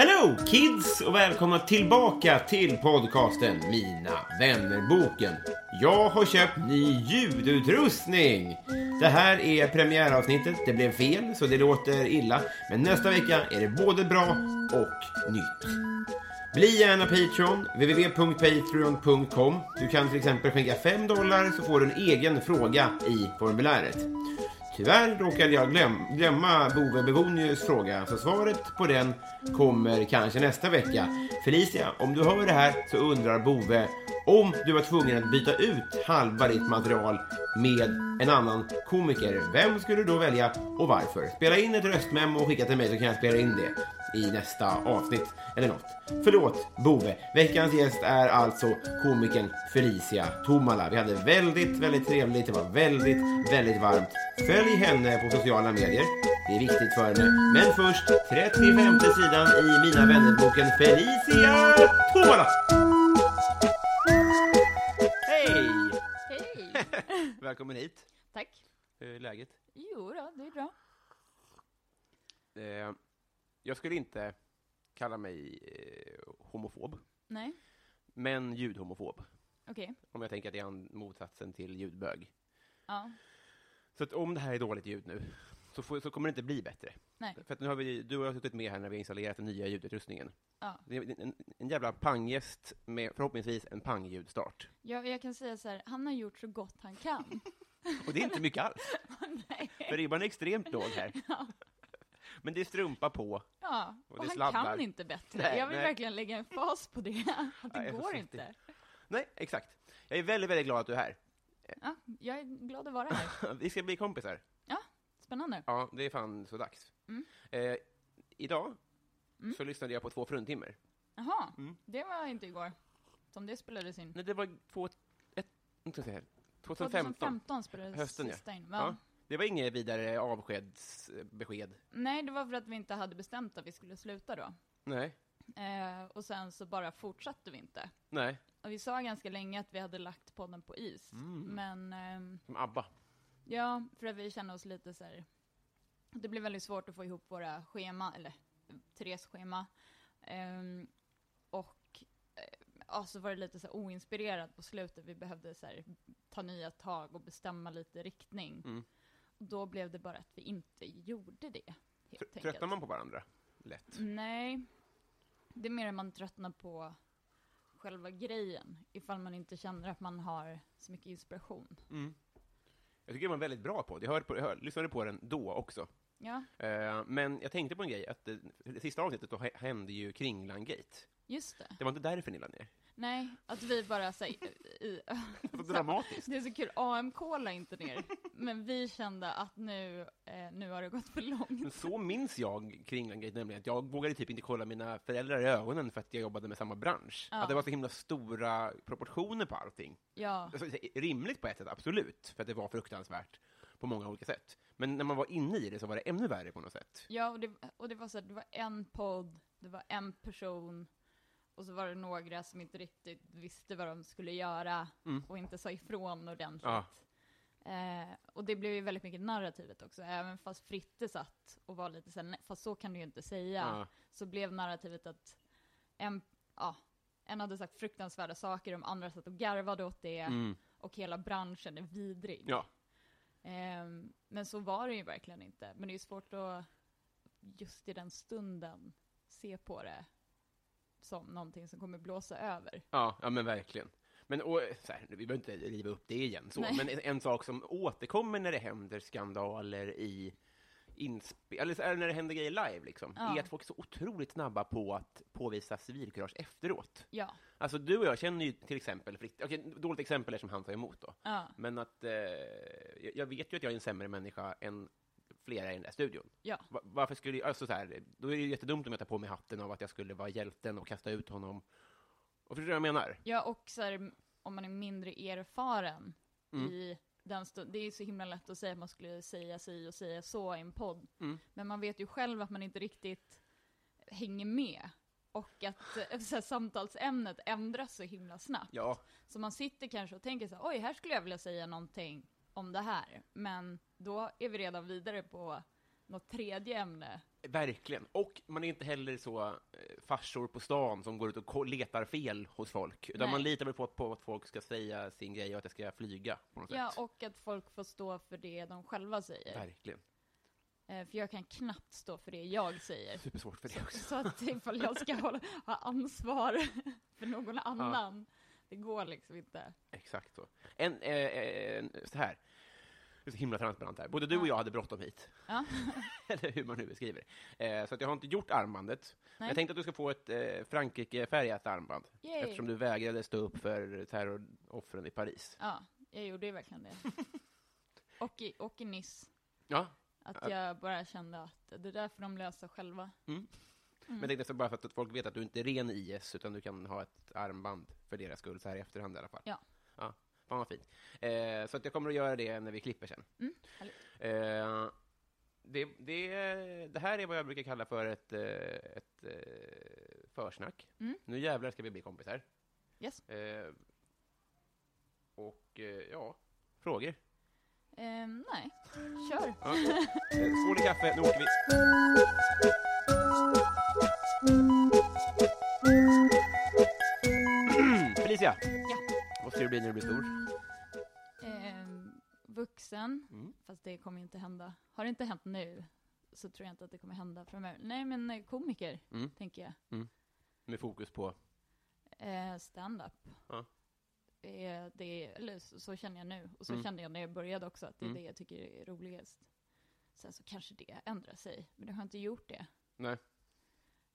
Hello kids och välkomna tillbaka till podcasten Mina vännerboken. Jag har köpt ny ljudutrustning. Det här är premiäravsnittet. Det blev fel så det låter illa. Men nästa vecka är det både bra och nytt. Bli gärna Patreon, www.patreon.com. Du kan till exempel skänka 5 dollar så får du en egen fråga i formuläret. Tyvärr råkade jag glöm, glömma Bove Bevonius fråga, så svaret på den kommer kanske nästa vecka. Felicia, om du hör det här så undrar Bove om du var tvungen att byta ut halva ditt material med en annan komiker. Vem skulle du då välja och varför? Spela in ett röstmemo och skicka till mig så kan jag spela in det i nästa avsnitt eller något. Förlåt, Bove. Veckans gäst är alltså komikern Felicia Tomala. Vi hade väldigt, väldigt trevligt. Det var väldigt, väldigt varmt. Följ henne på sociala medier. Det är viktigt för henne. Men först 35 sidan i Mina vännerboken Felicia Tomala. Hej! Hej! Välkommen hit. Tack. Hur är läget? Jo då, det är bra. Eh, jag skulle inte kalla mig eh, homofob, Nej, men ljudhomofob. okej. Om jag tänker att det är motsatsen till ljudbög. Ja, Så att om det här är dåligt ljud nu, så, får, så kommer det inte bli bättre. nej. För att nu har vi, du och jag har suttit med här när vi har installerat den nya ljudutrustningen. Ja. Det är en, en jävla panggäst med förhoppningsvis en pangljudstart. Jag, jag kan säga så här, han har gjort så gott han kan. Och det är inte mycket alls, nej. för ribban är extremt låg här. Ja. Men det är strumpa på. Ja, Och och, det han sladdar. kan inte bättre. Nej, jag vill nej. verkligen lägga en fas på det. Att det jag går inte. Nej, exakt. Jag är väldigt, väldigt glad att du är här. Ja, jag är glad att vara här. Vi ska bli kompisar. Spännande. Ja, det är fan så dags. Mm. Eh, idag Mm. så lyssnade jag på två fruntimmer. Jaha, Mm. det var inte igår. Som det spelades in. Nej, det var två, ett, jag se här. 2015. 2015 spelades Hösten, ja. sista in. Ja. Det var inget vidare avskedsbesked. Nej, det var för att vi inte hade bestämt att vi skulle sluta då. Nej, Eh, och sen så bara fortsatte vi inte. nej. Och vi sa ganska länge att vi hade lagt podden på is. Mm. Men ehm, Som ABBA. ja, för att vi kände oss lite så här. Det blev väldigt svårt att få ihop våra schema, eller Therese schema. Ehm, och eh, ja, så var det lite så här oinspirerat på slutet. Vi behövde så här, ta nya tag och bestämma lite riktning. Mm. Då blev det bara att vi inte gjorde det. Helt Tr-. Tröttnar man på varandra? Lätt. Nej, det är mer att man tröttnar på själva grejen, ifall man inte känner att man har så mycket inspiration. Mm. Jag tycker det var väldigt bra på. Jag, hörde på, jag hör, lyssnade på den då också. Ja, Eh, men jag tänkte på en grej, att det, det sista avsnittet då hä- hände ju Kringlan-gate. Just det. Det var inte därför ni la ner. Nej, att vi bara säger i, Så dramatiskt. Det är så kul, AMK la inte ner, men vi kände att nu, eh, nu har det gått för Men långt. så minns jag Kringlan-gate, nämligen att jag vågade typ inte kolla mina föräldrar i ögonen för att jag jobbade med samma bransch. Ja. Att det var så himla stora proportioner på allting. Ja, Alltså, rimligt på ett sätt, absolut, för att det var fruktansvärt på många olika sätt. Men när man var inne i det så var det ännu värre på något sätt. ja och, det, och det var så här, det var en podd, det var en person, och så var det några som inte riktigt visste vad de skulle göra Mm. och inte sa ifrån ordentligt. Ja. Eh, och det blev ju väldigt mycket narrativet också, även fast Fritte satt och var lite såhär, "Nej, fast så kan du ju inte säga, Ja. så blev narrativet att en, ja, en hade sagt fruktansvärda saker, de andra satt och garvade åt det, Mm. och hela branschen är vidrig. Ja. Ehm, men så var det ju verkligen inte. Men det är ju svårt att just i den stunden se på det som någonting som kommer blåsa över. Ja, ja men verkligen. Men och, så här, vi behöver inte riva upp det igen, så. Nej. men en, sak som återkommer när det händer skandaler i inspe- eller när det händer grejer live, liksom, Ja. är att folk är så otroligt snabba på att påvisa civilkurage efteråt. Ja, Alltså, du och jag känner ju till exempel, fritt- okej, dåligt exempel är som han tar emot då, ja, men att eh, jag- jag vet ju att jag är en sämre människa än flera i den där studion. ja, Va- Varför skulle jag, alltså så här, då är det ju jättedumt om jag tar på mig hatten av att jag skulle vara hjälten och kasta ut honom. Och förstår du vad jag menar? ja. Och så här, om man är mindre erfaren Mm. i den stunden. Det är så himla lätt att säga att man skulle säga si och säga så i en podd. Mm. Men man vet ju själv att man inte riktigt hänger med. Och att eh, så här, samtalsämnet ändras så himla snabbt. Ja, Så man sitter kanske och tänker så här, oj, här skulle jag vilja säga någonting om det här. Men då är vi redan vidare på något tredje ämne. verkligen. Och man är inte heller så eh, farsor på stan som går ut och letar fel hos folk, utan Nej. man litar väl på, på att folk ska säga sin grej och att det ska flyga på något Ja, sätt. och att folk får stå för det de själva säger. Verkligen. Eh, För jag kan knappt stå för det jag säger. Supersvårt för det också. Så att ifall jag ska hålla, ha ansvar för någon annan, det går liksom inte. Exakt så. En, eh, en, så här. Det är så himla transparent här. Både du och Ja. jag hade bråttom hit. Ja. Eller hur man nu beskriver det. Eh, så att jag har inte gjort armbandet. Nej. Jag tänkte att du ska få ett eh, Frankrike-färgat armband. Yay. Eftersom du vägrade stå upp för terroroffren i Paris. Ja, jag gjorde ju verkligen det. Och i, och i Nice. Ja, Att Ja. jag bara kände att det där får de lösa själva. Men jag tänkte så bara för att folk vet att du inte är ren IS, utan du kan ha ett armband för deras skull, så här i efterhand i alla fall. Ja. Ja, fan vad fint. Eh, så att jag kommer att göra det när vi klipper sen. Mm. Eh, det, det, det här är vad jag brukar kalla för ett, eh, ett eh, försnack. Mm. Nu jävlar ska vi bli kompisar. Yes. Eh, och eh, ja, frågor? Ehm, nej, kör. Ja. Skål i kaffe, nu åker vi. Felicia, Ja. vad ska du bli när du blir stor? Ehm, vuxen, Mm. fast det kommer inte hända. Har det inte hänt nu så tror jag inte att det kommer hända framöver. Nej, men eh, komiker, Mm. tänker jag. Med fokus på... Eh, stand-up. Ja. Eh, det, eller så, så känner jag nu. Och så Mm. kände jag när jag började också, att det är Mm. det jag tycker är roligast. Sen så kanske det ändrar sig, men det har inte gjort det. Nej.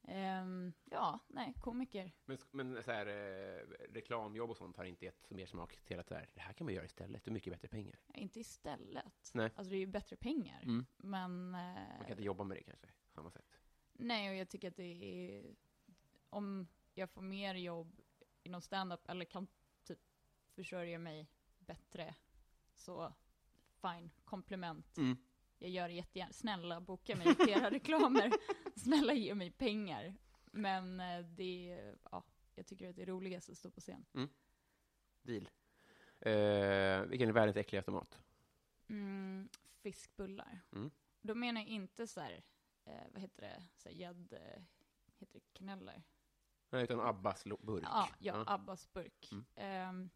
Ehm, ja, nej, komiker. Men, men så här, eh, reklamjobb och sånt har inte gett mer smak till att så här, det här kan man göra istället, det är mycket bättre pengar. Inte istället. Nej. Alltså det är ju bättre pengar. Mm. Men... Man Eh, kan inte jobba med det kanske, på samma sätt. nej, och jag tycker att det är... Om jag får mer jobb inom stand-up eller kan typ försörja mig bättre, så fine, komplement. Mm. Jag gör det jättegärna. Snälla, boka mig i flera reklamer. Snälla, ge mig pengar. Men eh, det, ja, jag tycker att det är roligast att stå på scen. Deal. Eh, vilken är världens äckligaste mat? Mm, fiskbullar. Mm. Då menar jag inte så här, eh, vad heter det, så här gädd, eh, heter det kneller? Nej, utan Abbas burk. Ja, ja, Abbas burk. Mm. Ehm,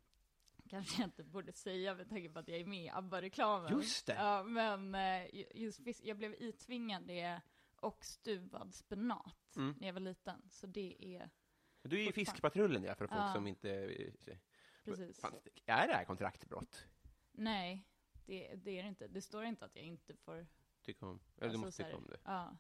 kanske jag inte borde säga med tanke på att jag är med i ABBA-reklamen. Just det. Ja, men eh, ju- just fisk, jag blev itvingad det och stuvad spenat Mm. när jag var liten. Så det är, Du är ju. Fiskpatrullen, ja, för folk Ja. som inte... eh, precis. Fan, är det här kontraktbrott? Nej, det, det är det inte. Det står inte att jag inte får... Tycka om. Eller du alltså, måste så här, tycka om det. Ja,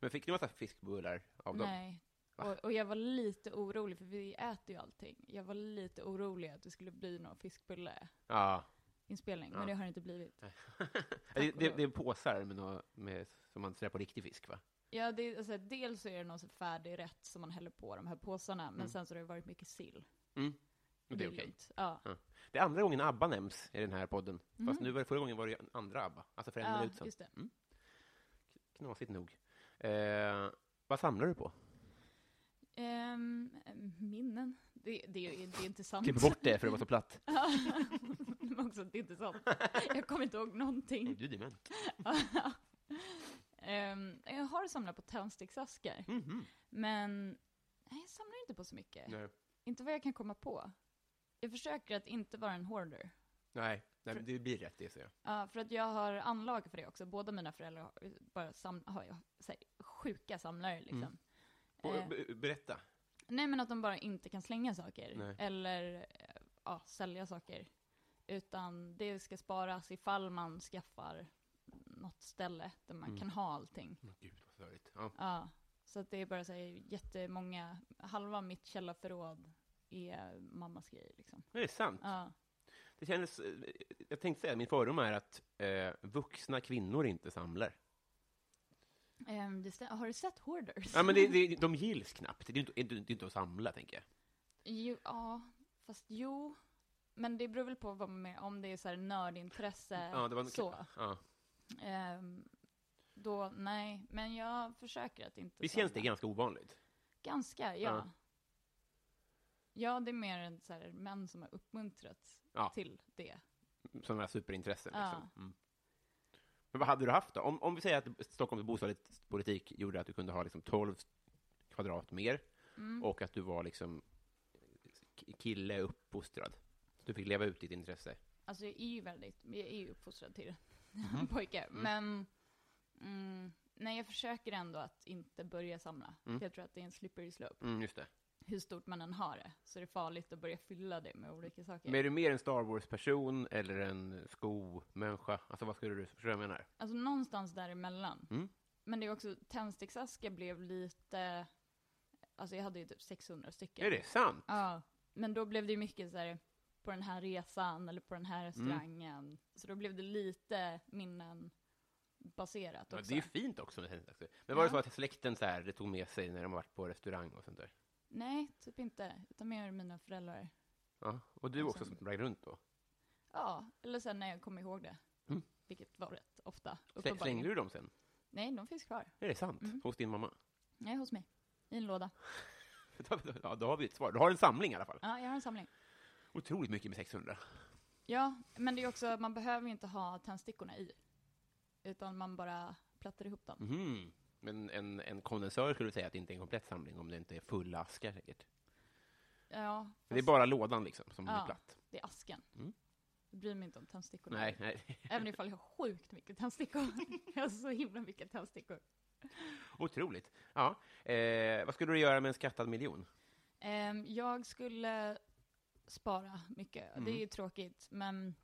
Men fick du massa fiskbullar av dem? nej. Och, och jag var lite orolig, för vi äter ju allting. Jag var lite orolig att det skulle bli någon fiskbulle-inspelning, Ja. men Ja. det har inte blivit. det, det, det är påsar med, nå- med, som man trär på riktig fisk, va? Ja, det, alltså, dels så är det någon så färdig rätt som man häller på de här påsarna, men Mm. sen så har det varit mycket sill. Mm. Och det är okej. lugnt. Ja. Det är andra gången ABBA nämns i den här podden. Fast Mhm. nu var det förra gången var det andra ABBA, alltså för en ja, minut sedan. just det. Knasigt nog. Eh, vad samlar du på? Ehm, minnen. Det, det, är- det är inte sant. Klipp bort det för det var så platt. Men också, det är inte sant. Jag kommer inte ihåg någonting. Du är dement. Ehm, jag har samlat på tändsticksaskar, Mhm. men nej, jag samlar inte på så mycket. Nej. Inte vad jag kan komma på. Jag försöker att inte vara en hoarder. Nej, nej det blir rätt det, säger jag. Ja, för att jag har anlag för det också. Båda mina föräldrar har bara sam har jag, här, sjuka samlare liksom. Och, Eh, be- Berätta. nej men att de bara inte kan slänga saker. Nej. Eller eh, ja, sälja saker. Utan det ska sparas ifall man skaffar något ställe där man Mm. kan ha allting. Åh, Gud, vad störigt. Ja. Ja, så att det är bara så här, jättemånga, halva mitt källarförråd är mammas grejer liksom. Det är sant. Ja. Det kändes, eh, jag tänkte säga, min fördom är att eh, vuxna kvinnor inte samlar. Stä- har du sett Hoarders? Ja, men det, det, de gills knappt. Det är inte, det är inte att samla, tänker jag. Jo, ja, fast jo. Men det beror väl på vad man, om det är så här nördintresse, Ja, det var en- så. Ja. Ehm, då, nej. Men jag försöker att inte Visst känns det ganska ovanligt? Ganska, ja. Ja. ja. det är mer så här män som har uppmuntrats Ja. till det. Sådana superintressen. Liksom. Mm. Men vad hade du haft då? Om, om vi säger att Stockholms bostadspolitik gjorde att du kunde ha liksom 12 kvadrat mer Mm. och att du var liksom kille uppfostrad. Du fick leva ut ditt intresse. Alltså jag är ju väldigt, jag är ju uppfostrad till Mhm. pojkar. Men, mm, nej jag försöker ändå att inte börja samla. Mm. För jag tror att det är en slippery slope. Mm, just det. Hur stort man än har det, så är det farligt att börja fylla det med olika saker. Men är du mer en Star Wars-person eller en skomänniska? Alltså vad skulle du, förstår jag menar? Alltså någonstans däremellan. Mm. Men det är också, tändsticksaskar blev lite, alltså jag hade ju typ 600 stycken. Är det sant? Ja, men då blev det ju mycket så här på den här resan eller på den här restaurangen. Så då blev det lite minnen baserat Ja, också. det är ju fint också med tändstickor. Men var det Ja. så att släkten så här, det tog med sig när de varit på restaurang och sånt där? Nej, typ inte. Utan mer mina föräldrar. Ja, och du Och också sen- sprang runt då? Ja, eller sen när jag kom ihåg det. Mm. Vilket var rätt ofta. Uppenbarligen. slängde du dem sen? Nej, de finns kvar. Är det sant? Mm. Hos din mamma? Nej, hos mig. I en låda. Ja, då har vi ett svar. Du har en samling i alla fall. Ja, jag har en samling. Otroligt mycket med 600. Ja, men det är också, man behöver ju inte ha tändstickorna i. Utan man bara plattar ihop dem. Mhm. Men en, en kondensör skulle säga att det inte är en komplett samling om det inte är fulla askar säkert. Ja, Men det är fast bara lådan liksom som Ja. blir platt. det är asken. Mm. Jag bryr mig inte om tändstickorna. Nej, nej. Även ifall jag har sjukt mycket tändstickor. jag har så himla mycket tändstickor. Otroligt. Ja. Eh, vad skulle du göra med en skattad miljon? Ehm, jag skulle spara mycket. Mm. Det är ju tråkigt, men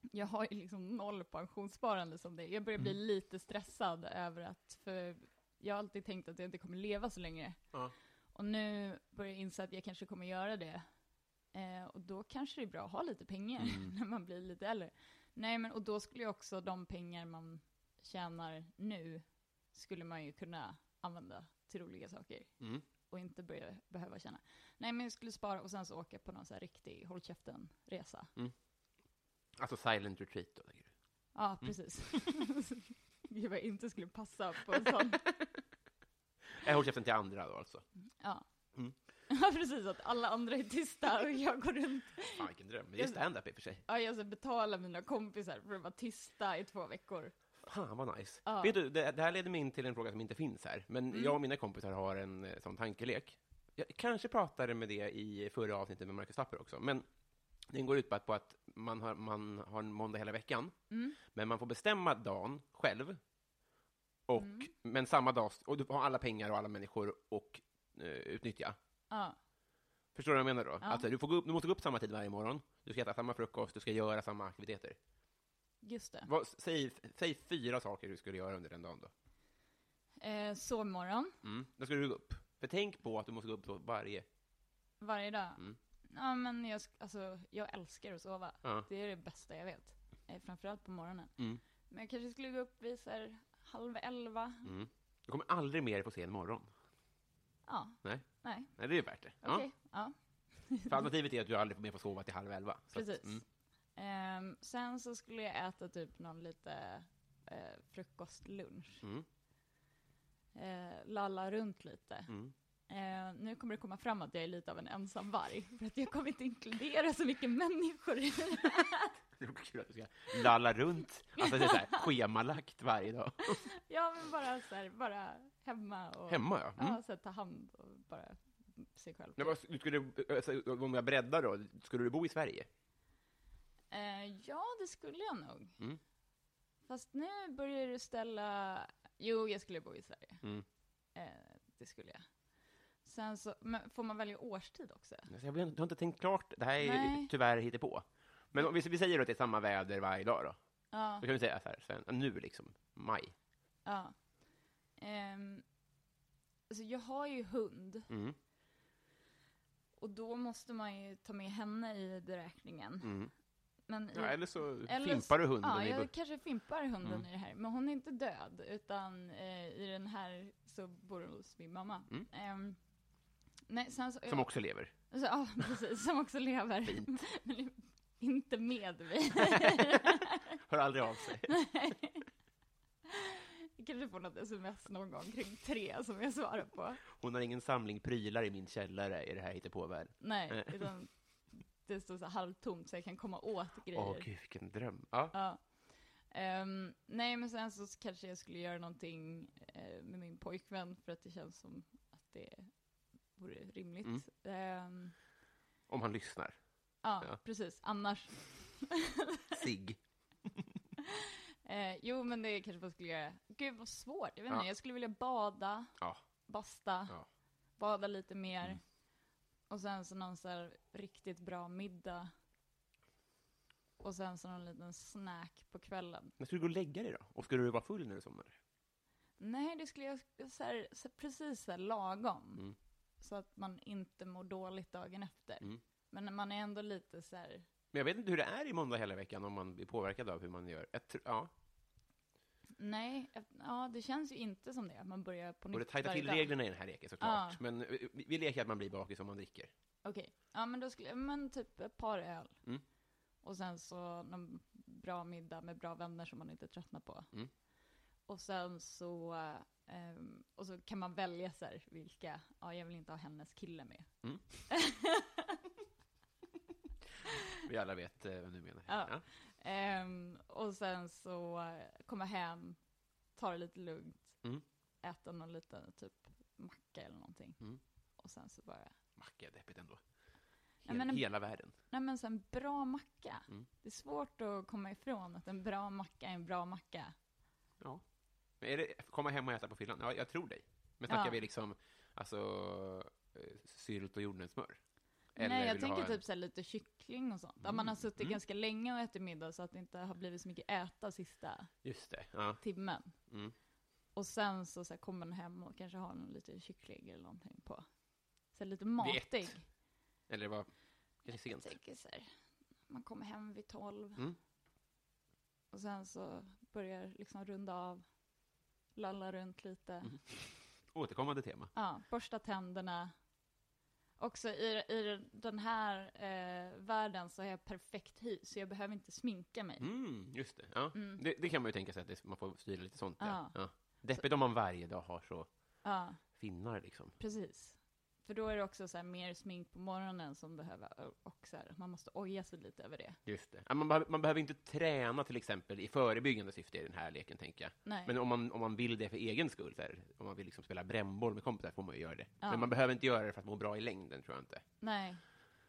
jag har ju liksom noll pensionssparande som det är. Jag börjar bli Mm. lite stressad över att, för jag har alltid tänkt att jag inte kommer leva så länge. Ja. Och nu börjar jag inse att jag kanske kommer göra det. Eh, och då kanske det är bra att ha lite pengar Mm. när man blir lite äldre. Nej, men och då skulle ju också de pengar man tjänar nu, skulle man ju kunna använda till roliga saker Mm. och inte börja, behöva känna. Nej, men jag skulle spara och sen så åka på någon så här riktig håll käften-resa. Alltså silent retreat då, tänker du? Ja, precis. Gud vad jag inte skulle passa på en sån. Jag håller käften till andra då alltså. Ja. Mm. Ja, precis. Att alla andra är tysta och jag går runt. Fan vilken dröm. Men det är stand-up i och för sig. Ja, jag ska betala mina kompisar för att vara tysta i två veckor. Fan vad nice. Ja. Vet du, det, det här leder mig in till en fråga som inte finns här. Men Mm. jag och mina kompisar har en eh, sån tankelek. Jag kanske pratade med det i förra avsnittet med Marcus Tapper också. Men den går ut på att, att man, har, man har en måndag hela veckan. Mm. Men man får bestämma dagen själv. Och, Mm. Men samma dag, och du har alla pengar och alla människor och eh, utnyttja. Ja. Förstår du vad jag menar då? Ja. Alltså, du, får gå upp, du måste gå upp samma tid varje morgon, du ska äta samma frukost, du ska göra samma aktiviteter. Just det. Vad, säg, säg fyra saker du skulle göra under den dagen då. Eh, sovmorgon Mm. Då ska du gå upp. För tänk på att du måste gå upp varje... varje dag. Mm. Ja, men jag, alltså, jag älskar att sova. Ja. Det är det bästa jag vet. Eh, framförallt på morgonen. Mm. Men jag kanske skulle gå upp vid så här, halv elva. Mm. Du kommer aldrig mer få se en morgon. Ja. Nej. Nej. Nej, det är värt det. Okej. Ja. För alternativet är att du aldrig får mer få sova till halv elva. Så att- Precis. mm. Ehm, sen så skulle jag äta typ någon lite eh, frukostlunch. Mm. Eh, lalla runt lite. Mm. Eh, nu kommer det komma fram att jag är lite av en ensam varg. För att jag kommer inte inkludera så mycket människor i det. Det är kul att du ska lalla runt. Alltså det är så här schemalagt varje dag. Ja, men bara så här, bara hemma och Hemma, ja. Mm. ja, så här, ta hand och bara sig själv. Men vad, du skulle, alltså, om jag breddar då, skulle du bo i Sverige? Eh, ja, det skulle jag nog. Mm. Fast nu börjar du ställa... Jo, jag skulle bo i Sverige. Mm. Eh, det skulle jag. Sen så, men får man välja årstid också? Alltså, jag, vet, jag har inte tänkt klart. Det här är Nej. tyvärr på. Men om vi, vi säger att det är samma väder varje dag då. Ja, Då kan vi säga så här, sen, nu liksom, maj. ja. Ehm, alltså jag har ju hund, Mm. och då måste man ju ta med henne i beräkningen. Mm. Men i, Ja, eller så eller fimpar du hunden Ja, i jag kanske fimpar hunden Mm. i det här. Men hon är inte död, utan eh, i den här så bor hon hos min mamma. Mm. Nej, sen så, som också lever. Så, ja, precis. Som också lever. Fint. Men inte med mig. Hör aldrig av sig. Jag kanske får något sms någon gång kring tre som jag svarar på. Hon har ingen samling prylar i min källare i det här hittepåvärlden. Nej, Nej. utan det står så halvtomt så jag kan komma åt grejer. Åh, gud, vilken dröm. Ja. Ja. Ehm, nej, men sen så kanske jag skulle göra någonting eh, med min pojkvän för att det känns som att det vore rimligt. Mm. Ehm, Om han lyssnar. ja, Ja. precis. Annars Sig. Eh, jo, men det kanske man skulle göra. Gud vad svårt. Jag vet Ja. inte, jag skulle vilja bada, Ja. basta, Ja. bada lite mer. Mm. Och sen så någon så här riktigt bra middag. Och sen så någon liten snack på kvällen. Men skulle du gå och lägga dig då? Och skulle du vara full när du somnade? Nej, det skulle jag så här, så precis så här lagom. Mm. Så att man inte mår dåligt dagen efter. Mm. Men man är ändå lite så här, Men jag vet inte hur det är i måndag hela veckan om man blir påverkad av hur man gör. Jag tr- ja. nej, ja det känns ju inte som det. att Man börjar på nytt Och det tajtar varje till reglerna i den här leken såklart. Ja. Men eh, vi, leker att man blir bakis om man dricker. Okej, ja men då skulle men typ ett par öl. Mm. Och sen så någon bra middag med bra vänner som man inte tröttnar på. Mm. Och sen så, ehm, och så kan man välja så här, vilka, ja jag vill inte ha hennes kille med. Vi alla vet eh, vem du menar. Ja. Ehm, och sen så komma hem, ta det lite lugnt, Mm. äta någon liten typ macka eller någonting. Mm. Och sen så bara, Macka är deppigt ändå. Ja, Hel, men en- Hela världen. nej men så en bra macka. Mm. Det är svårt att komma ifrån att en bra macka är en bra macka. Ja. Men är det komma hem och äta på fyllan? Ja, jag tror dig. Men snackar Ja. vi liksom, alltså, eh, sylt och jordnötssmör? Nej, jag tänker ha en- typ så lite kyckling och sånt. Om man har suttit Mm. ganska länge och ätit middag så att det inte har blivit så mycket äta sista Just det, ja. timmen. Mm. Och sen så, så kommer man hem och kanske har någon lite kyckling eller någonting på. Så lite matig. Eller vad, kanske Jag sent. tänker så här, man kommer hem vid tolv. Mm. Och sen så börjar liksom runda av, lalla runt lite. Mm. Återkommande tema. Ja, borsta tänderna. Också i, i den här eh, världen så har jag perfekt hy, så jag behöver inte sminka mig. Mm, just det. Ja. Mm. Det, det kan man ju tänka sig att det, man får styra lite sånt. Ja. Ja. Deppigt om man varje dag har så Ja, finnar liksom. precis. För då är det också så här mer smink på morgonen som behöver, och så här, man måste oja sig lite över det. Just det. Man, behöver- man behöver inte träna till exempel i förebyggande syfte i den här leken, tänker jag. Nej. Men om man, om man vill det för egen skull, så här, om man vill liksom spela brännboll med kompisar, får man ju göra det. Ja. Men man behöver inte göra det för att må bra i längden, tror jag inte. Nej.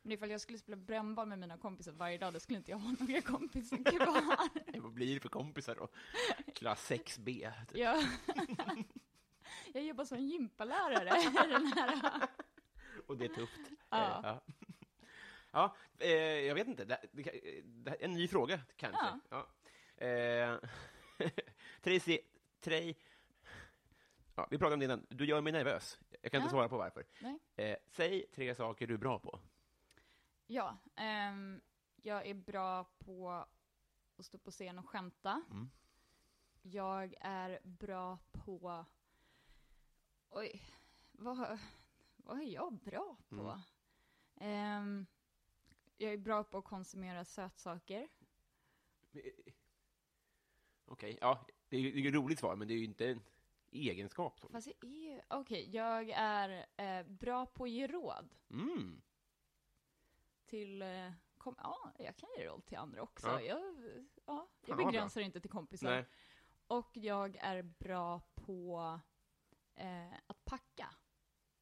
Men ifall jag skulle spela brännboll med mina kompisar varje dag, då skulle inte jag ha några kompisar kvar. Vad blir det för kompisar då? Klass 6B. Typ. Ja. Jag jobbar som gympalärare i den här. Och det är tufft. Ja. Eh, ja. ja eh, jag vet inte. Det, det, det, en ny fråga, kanske. Ja. Eh, Tracy, Trey, ja, vi pratade om det innan. Du gör mig nervös. Jag kan inte Ja. svara på varför. Eh, säg tre saker du är bra på. Ja, ehm, jag är bra på att stå på scen och skämta. Mm. Jag är bra på... Oj, vad, vad är jag bra på? Mm. Ehm, jag är bra på att konsumera sötsaker. Eh, Okej, ja, det är ju ett roligt svar, men det är ju inte en egenskap. Så. Fast jag är ju... Okej, jag är eh, bra på att ge råd Mm. till... Eh, kom, ja, jag kan ge råd till andra också. Ja. Jag, ja, jag Fan, begränsar inte till kompisar. Nej. Och jag är bra på eh, att packa.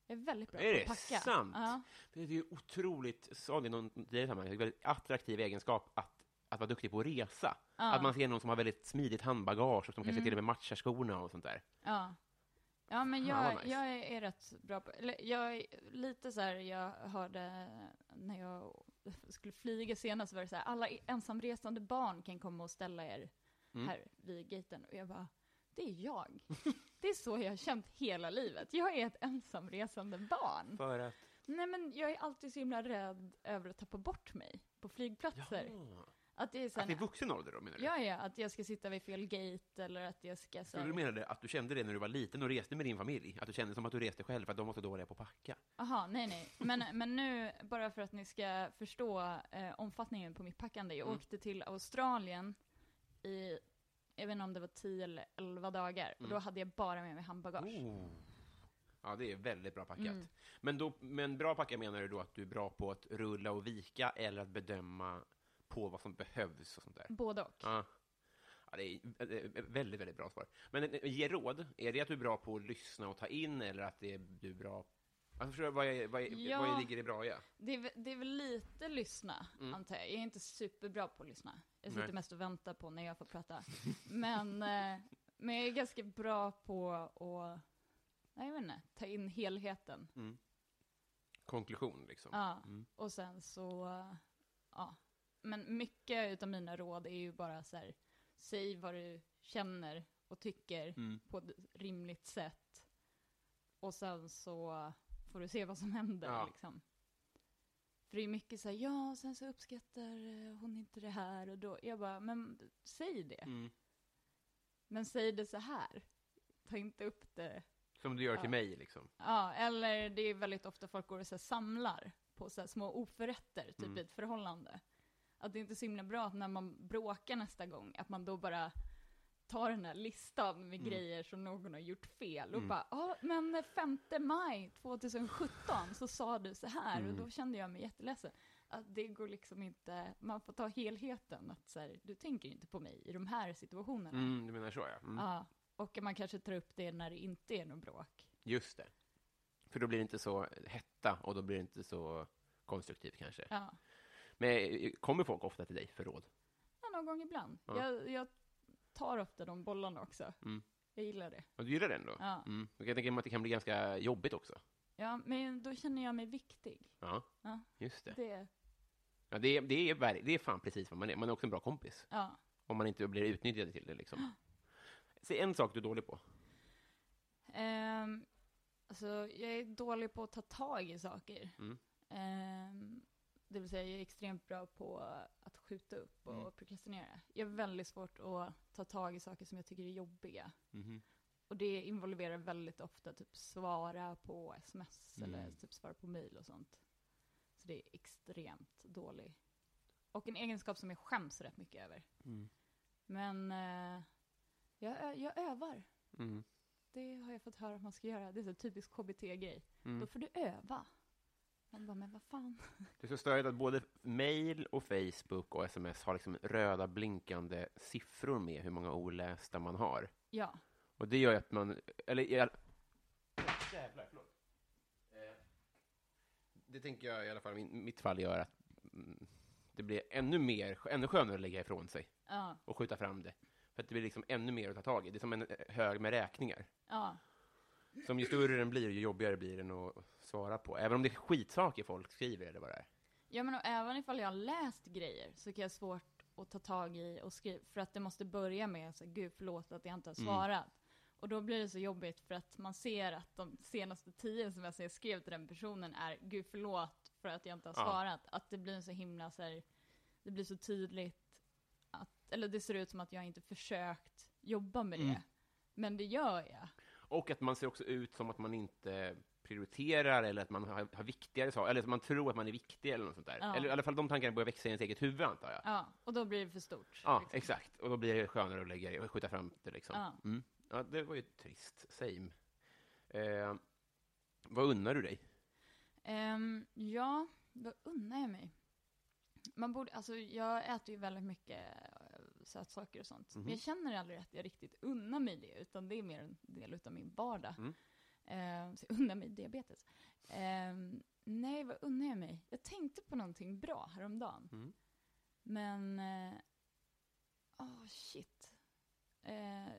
Jag är väldigt bra Är på det att packa. sant? Ja. Det är ju otroligt, sa det någon det är en väldigt attraktiv egenskap att att vara duktig på att resa. Ja. Att man ser någon som har väldigt smidigt handbagage och som kanske Mm. till och med matchar skorna och sånt där. Ja. Ja, men jag, nice. jag är, är rätt bra på, eller jag är lite så här, jag hörde när jag skulle flyga senast var det så här, alla ensamresande barn kan komma och ställa er Mm. här vid gaten. Och jag bara, det är jag. Det är så jag har känt hela livet. Jag är ett ensamresande barn. För att... Nej men jag är alltid så himla rädd över att tappa bort mig på flygplatser. Ja. Att det är så Att i här, vuxen ålder då, menar du? ja, ja, att jag ska sitta vid fel gate eller att jag ska så Så du här, menade att du kände det när du var liten och reste med din familj? Att du kände som att du reste själv för att de var så dåliga på att packa? Aha, nej nej. Men, men nu, bara för att ni ska förstå eh, omfattningen på mitt packande. Jag Mm. åkte till Australien i, jag vet inte om det var 10 eller 11 dagar. Och då Mm. hade jag bara med mig handbagage. Oh. Ja, det är väldigt bra packat. Mm. Men, då, men bra packat menar du då att du är bra på att rulla och vika eller att bedöma på vad som behövs och sånt där? Både och. Ja. Ja, det är väldigt, väldigt bra svar. Men eh, ge råd, är det att du är bra på att lyssna och ta in eller att det är, du är bra... Jag förstår, vad, är, vad, är, Ja. vad ligger i bra ja? Det, är, väl- det är väl lite lyssna, Mm. antar jag. Jag är inte superbra på att lyssna. Jag sitter Nej. mest och väntar på när jag får prata. men, eh, men jag är ganska bra på att, nej, jag vet inte, ta in helheten. Mm. Konklusion liksom. Ja, Mm. och sen så, ja. Men mycket utav mina råd är ju bara så här, säg vad du känner och tycker Mm. på ett rimligt sätt. Och sen så får du se vad som händer Ja. liksom. För det är mycket så här, ja, sen så uppskattar eh, hon inte det här och då, jag bara, men säg det. Mm. Men säg det så här. Ta inte upp det Som du gör till Ja. mig liksom. Ja, eller det är väldigt ofta folk går och så här samlar på så här små oförrätter, typ Mm. i ett förhållande. Att det inte är så himla bra att när man bråkar nästa gång, att man då bara tar den här listan med Mm. grejer som någon har gjort fel och Mm. bara, ja men 5 maj 2017 så sa du så här och Mm. då kände jag mig jätteledsen. Att det går liksom inte, man får ta helheten, att så här, du tänker inte på mig i de här situationerna. Mm, du menar så ja. Mm. Ja, och man kanske tar upp det när det inte är något bråk. Just det. För då blir det inte så hetta och då blir det inte så konstruktivt kanske. Ja. Men eh, kommer folk ofta till dig för råd? Ja, någon gång ibland. Ja. Jag, jag tar ofta de bollarna också. Mm. Jag gillar det. Och du gillar den då? Ja. Mm. Jag kan tänka mig att det kan bli ganska jobbigt också. ja, men då känner jag mig viktig. Ja, Ja, just det. det, Ja, det, är, det, är, det är fan precis vad man är. Man är också en bra kompis. ja. Om man inte blir utnyttjad till det liksom. Säg en sak du är dålig på. Ehm, alltså, jag är dålig på att ta tag i saker. Mm. Ehm, det vill säga, jag är extremt bra på att skjuta upp och Mm. prokrastinera. Jag har väldigt svårt att ta tag i saker som jag tycker är jobbiga. Mhm. Och det involverar väldigt ofta typ svara på sms Mm. eller typ svara på mail och sånt. Så det är extremt dålig. Och en egenskap som jag skäms rätt mycket över. Mm. Men eh, jag, jag övar. Mm. Det har jag fått höra att man ska göra. Det är så typisk KBT-grej. Mm. Då får du öva. Man bara, men vad fan. Det är så störigt att både mail och Facebook och sms har liksom röda blinkande siffror med hur många olästa man har. Ja, Och det gör ju att man, eller i all... Jävlar, förlåt. Eh, Det tänker jag i alla fall i mitt fall gör att mm, det blir ännu mer, ännu skönare att lägga ifrån sig ja, och skjuta fram det. För att det blir liksom ännu mer att ta tag i. Det är som en eh, hög med räkningar. ja. Som ju större den blir, ju jobbigare blir den att svara på. Även om det är skitsaker folk skriver eller vad det är. Ja, men även ifall jag har läst grejer så kan jag ha svårt att ta tag i och skriva, för att det måste börja med så gud förlåt att jag inte har Mm. svarat. Och då blir det så jobbigt för att man ser att de senaste tio som jag skrev till den personen är gud förlåt för att jag inte har Ja. svarat. Att det blir så himla så här, det blir så tydligt att, eller det ser ut som att jag inte försökt jobba med Mm. det. Men det gör jag. Och att man ser också ut som att man inte prioriterar eller att man har, har viktigare saker, eller att man tror att man är viktig eller något sånt där. Ja. Eller i alla fall de tankarna börjar växa i ens eget huvud, antar jag. Ja, och då blir det för stort. Ja, liksom. exakt. Och då blir det skönare att lägga och skjuta fram det liksom. Ja. Mm. Ja, det var ju trist. Same. Eh, vad unnar du dig? Ehm, ja, vad unnar jag mig? Man borde, alltså jag äter ju väldigt mycket sötsaker och sånt. Mhm. Men jag känner aldrig att jag riktigt unnar mig det, utan det är mer en del utav min vardag. Mm. Ehm, så jag unnar mig diabetes. Ehm, nej, vad unnar jag mig? Jag tänkte på någonting bra häromdagen. Mm. Men, eh, åh shit. Eh,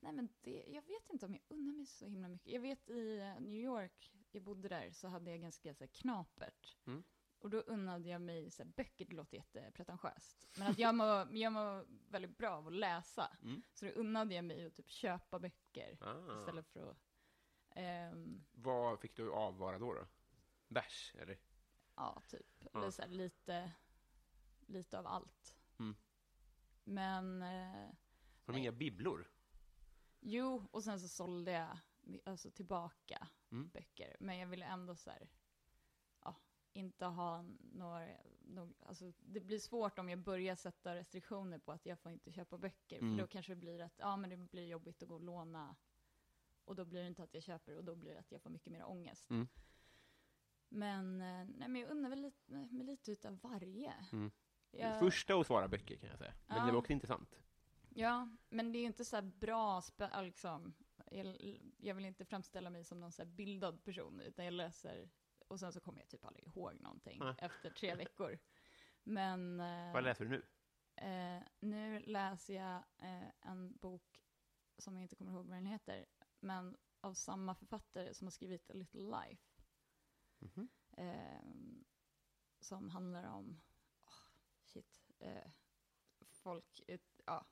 nej men det, jag vet inte om jag unnar mig så himla mycket. Jag vet i eh, New York, jag bodde där, så hade jag ganska så här, knapert. Mm. Och då unnade jag mig så här, böcker, det låter jättepretentiöst. Men att jag mår, jag mår väldigt bra av att läsa. Mm. Så då unnade jag mig att typ köpa böcker Ah. istället för att... ehm, Vad fick du avvara då? då? Bärs, eller? Ja, typ. Ja. Eller så här, lite, lite av allt. Mm. Men, eh, Har de inga bibblor? jo, och sen så sålde jag alltså, tillbaka Mm. böcker. Men jag ville ändå så här, inte ha några, några, alltså det blir svårt om jag börjar sätta restriktioner på att jag får inte köpa böcker. Mm. För då kanske det blir att, ja men det blir jobbigt att gå och låna. Och då blir det inte att jag köper, och då blir det att jag får mycket mer ångest. Mm. Men, eh, nej men jag undrar väl lite, med lite utav varje. Mm. Jag- Första att svara böcker kan jag säga. Men Ja. det var också intressant. Ja, men det är ju inte så bra, liksom, jag, jag vill inte framställa mig som någon så bildad person, utan jag läser, och sen så kommer jag typ aldrig ihåg någonting Nej. efter tre veckor. Men eh, Vad läser du nu? eh, nu läser jag eh, en bok som jag inte kommer ihåg vad den heter, men av samma författare som har skrivit A Little Life. Mhm. Eh, som handlar om, åh, shit, eh, folk, ut, ja,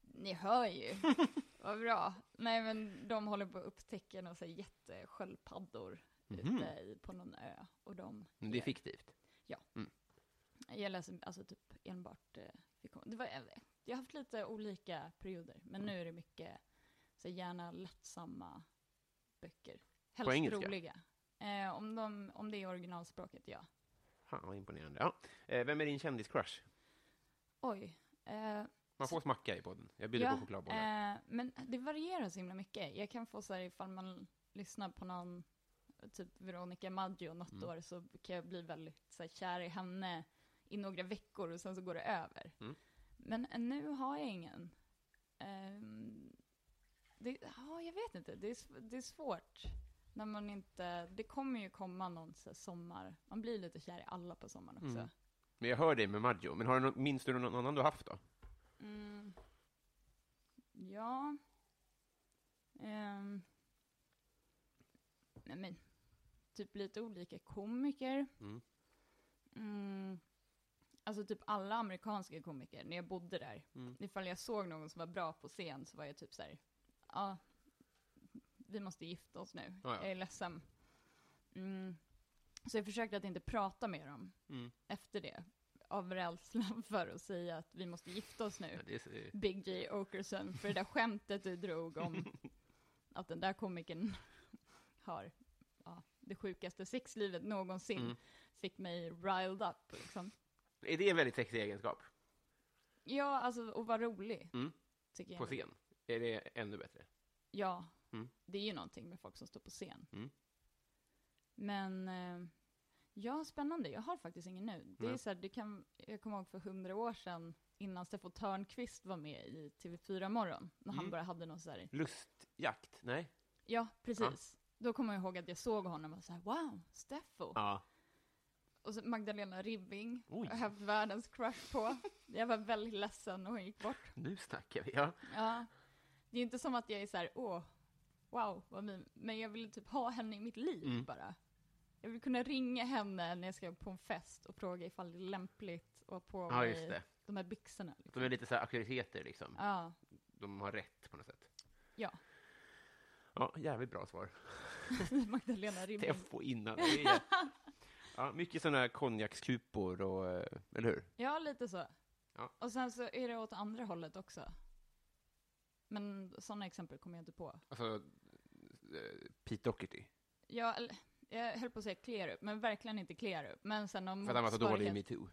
ni hör ju, vad bra. Nej men de håller på att upptäcka några så Mhm. ute i, på någon ö. Och de, Men Det är fiktivt. jag läser alltså typ enbart eh. Det var, jag har haft lite olika perioder, men nu är det mycket så gärna lättsamma böcker. Helst engelska? roliga. Eh, om, de, om det är originalspråket, ja. Fan, vad imponerande. Ja. Eh, Vem är din kändiscrush? Oj. Eh, Man får smacka i podden. Jag bjuder på chokladbollar. eh, men det varierar så himla mycket. Jag kan få så här ifall man lyssnar på någon, typ Veronica Maggio något Mm. år, så kan jag bli väldigt så här, kär i henne i några veckor och sen så går det över. Mm. Men eh, nu har jag ingen. Ehm, det, ja, jag vet inte. Det är, det är svårt. När man inte, det kommer ju komma någon så här, sommar. Man blir lite kär i alla på sommaren också. Mm. Men jag hör dig med Maggio. Men har du minns du någon annan du haft då? Mm. Ja. Ehm. Nej men, typ lite olika komiker. Mm. Mm. Alltså typ alla amerikanska komiker, när jag bodde där. Mm. Ifall jag såg någon som var bra på scen så var jag typ så här, ja, vi måste gifta oss nu. Ja, ja. Jag är ledsen. Mm. Så jag försökte att inte prata med dem Mm. efter det. Av rädsla för att säga att vi måste gifta oss nu. Ja, är, Big J. Okerson för det där skämtet du drog om att den där komikern har ja, det sjukaste sexlivet någonsin Mm. fick mig riled up. Liksom. är det en väldigt sexig egenskap? Ja, alltså att vara rolig. Mm. Tycker jag. På scen? Är det ännu bättre? Ja, Mm. det är ju någonting med folk som står på scen. Mm. Men eh, ja, spännande. Jag har faktiskt ingen nu. Det är så här, det kan, jag kommer ihåg för hundra år sedan innan Steffo Törnqvist var med i TV4 Morgon. När han Mm. bara hade någon så här Lustjakt? Nej? Ja, precis. Då kommer jag ihåg att jag såg honom och så här, wow, Steffo. Ja. Och så Magdalena Ribbing, Oj. jag har haft världens crush på. Jag var väldigt ledsen när hon gick bort. Nu snackar vi. Ja. Ja. Det är inte som att jag är så här, åh, wow, vad min. Men jag vill typ ha henne i mitt liv Mm. bara. Jag vill kunna ringa henne när jag ska på en fest och fråga ifall det är lämpligt att ha på ja, mig de här byxorna. Liksom. De är lite så här auktoriteter liksom. Ja, De har rätt på något sätt. ja. Ja, jävligt bra svar. Magdalena Ribbing. Teffo innan. Det. Ja, mycket sådana här konjakskupor och, eh, eller hur? Ja, lite så. Ja. Och sen så är det åt andra hållet också. Men sådana exempel kommer jag inte på. Alltså, eh, Pete Doherty. Ja, eller, jag höll på att säga clear up, men verkligen inte clear up. Men sen om För att han var så dålig i metoo.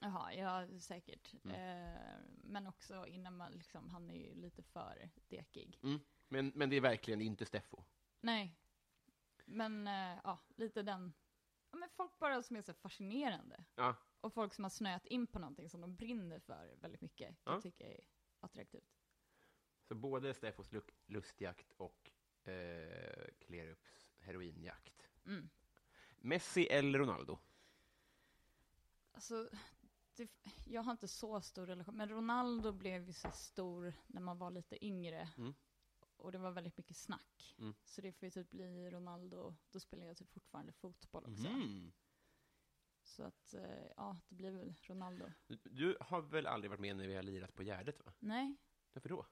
Jaha, ja säkert. Mm. Eh, men också innan man liksom, han är ju lite för dekig. Mm. Men, men det är verkligen inte Steffo. Nej. Men eh, ja, lite den. Ja, men folk bara som är så fascinerande. Ja, Och folk som har snöat in på någonting som de brinner för väldigt mycket. Ja. jag tycka är attraktivt. så både Steffos lustjakt och eh, Klerups heroinjakt. Mm. Messi eller Ronaldo? Alltså, det, jag har inte så stor relation, men Ronaldo blev ju så stor när man var lite yngre. Mm. Och det var väldigt mycket snack. Mm. Så det får ju typ bli Ronaldo, då spelar jag typ fortfarande fotboll också. Mm. Så att, eh, ja, det blir väl Ronaldo. Du, har väl aldrig varit med när vi har lirat på Gärdet, va? Nej, Varför då?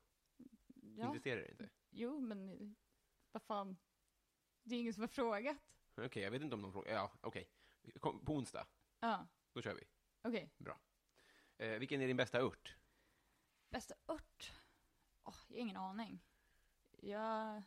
ja, Intresserar dig inte? jo men vad fan. Det är ingen som har frågat. Okej, jag vet inte om de frågar. Ja, okej. Kom, På onsdag, Ja, då kör vi. okej. Eh, vilken är din bästa ört? Bästa ört? Åh, jag har ingen aning. Jag...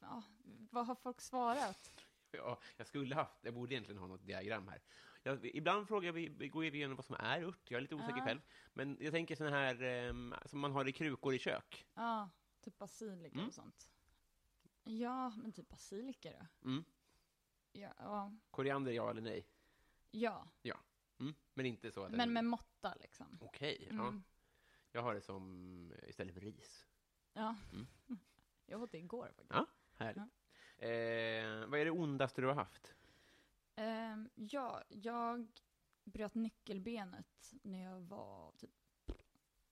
Ja, vad har folk svarat? Ja, jag skulle haft, jag borde egentligen ha något diagram här. Jag, ibland frågar vi, går vi igenom vad som är ört, jag är lite osäker Ja. själv. Men jag tänker sådana här ehm, som man har i krukor i kök. Ja, typ basilika Mm. och sånt. Ja, men typ basilika då? Mm. Ja, ja. Koriander, ja eller nej? ja. Mm. Men inte så att men med måtta liksom. Okej, ja. Mm. Jag har det som istället för ris. Ja. Mm. Jag åt det igår faktiskt. Ja, härligt. Eh, vad är det ondaste du har haft? Ehm, ja, jag bröt nyckelbenet när jag var typ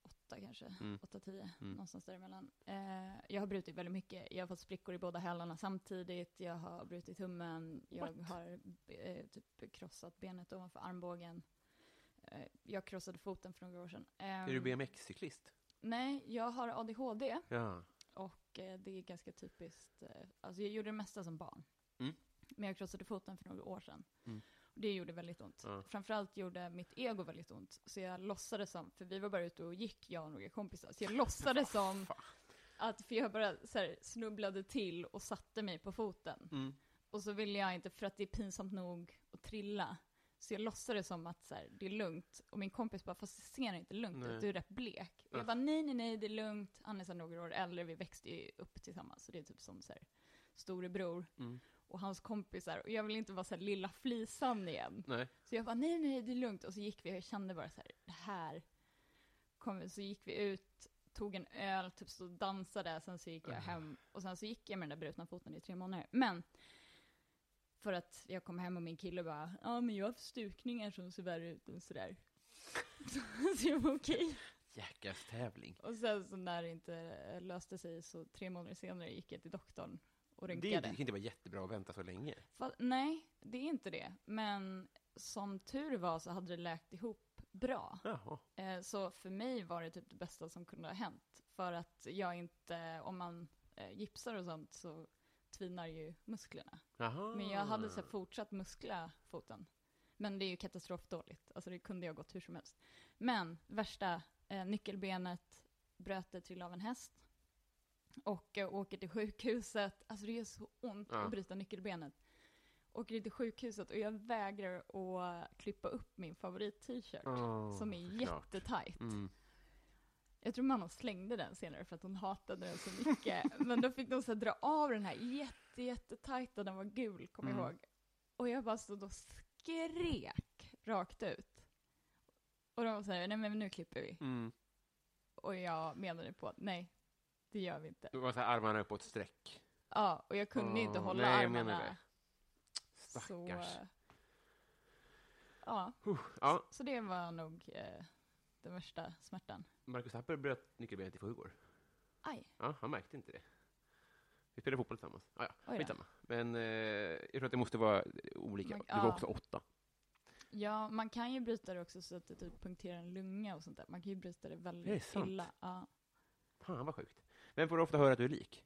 åtta kanske, Mm. åtta, tio, Mm. någonstans däremellan. Eh, jag har brutit väldigt mycket. Jag har fått sprickor i båda hälarna samtidigt. Jag har brutit tummen. Jag What? har eh, typ krossat benet ovanför armbågen. Eh, jag krossade foten för några år sedan. är du Ehm, BMX-cyklist? Nej, jag har ADHD. Ja. Och eh, det är ganska typiskt. Eh, alltså jag gjorde det mesta som barn. Mm. Men jag krossade foten för några år sedan. Mm. Och det gjorde väldigt ont. Ja. Framförallt gjorde mitt ego väldigt ont. Så jag låtsades som, för vi var bara ute och gick, jag och några kompisar. Så jag låtsades som att, för jag bara så här, snubblade till och satte mig på foten. Mm. Och så ville jag inte, för att det är pinsamt nog att trilla. Så jag låtsades som att så här, det är lugnt. Och min kompis bara, fast det ser inte lugnt ut, du är rätt blek. Och jag bara, nej, nej, nej, det är lugnt. Han är så några år äldre, vi växte ju upp tillsammans. Så det är typ som så här, storebror Mm. och hans kompisar. Och jag vill inte vara så här lilla flisan igen. Nej. Så jag bara, nej, nej, det är lugnt. Och så gick vi och jag kände bara så här, det här kommer. Så gick vi ut, tog en öl, typ stod och dansade. Sen så gick jag hem. Och sen så gick jag med den där brutna foten i tre månader. Men, för att jag kom hem och min kille bara, ja men jag har haft stukningar som ser värre ut än sådär. så jag var okej. Jackass-tävling. Och sen så när det inte löste sig så tre månader senare gick jag till doktorn och rynkade. det kan inte vara jättebra att vänta så länge. Fa- nej, det är inte det. Men som tur var så hade det läkt ihop bra. Jaha. Eh, så för mig var det typ det bästa som kunde ha hänt. För att jag inte, om man eh, gipsar och sånt så tvinar ju musklerna. Jaha. Men jag hade så här, fortsatt muskla foten. Men det är ju katastrofdåligt. Alltså det kunde jag gått hur som helst. Men värsta, eh, nyckelbenet bröt det till av en häst. Och eh, åker till sjukhuset. Alltså det gör så ont Ja. att bryta nyckelbenet. Åker till sjukhuset och jag vägrar att klippa upp min favorit-t-shirt. Åh, som är jättetajt. Mm. Jag tror mamma slängde den senare för att hon hatade den så mycket. Men då fick de så dra av den här jätte, jättetajta, den var gul, kommer Mm. jag ihåg. Och jag bara stod och skrek rakt ut. Och de så här, nej men nu klipper vi. Mm. Och jag menade på att nej, det gör vi inte. Det var så här armarna uppåt sträck. Ja, och jag kunde inte Åh, hålla nej, jag menar armarna. det. Så, Stackars. eh, ja, Ja, så det var nog eh, den värsta smärtan. Marcus Tapper bröt nyckelbenet i förrgår. Aj, Ja, han märkte inte det. Vi spelade fotboll tillsammans. Ah, ja, skitsamma. Men eh, jag tror att det måste vara olika. Man- Du var ja. också åtta. Ja, man kan ju bryta det också så att det typ punkterar en lunga och sånt där. Man kan ju bryta det väldigt Det illa. Ja. Fan, vad sjukt. Vem får du ofta höra att du är lik?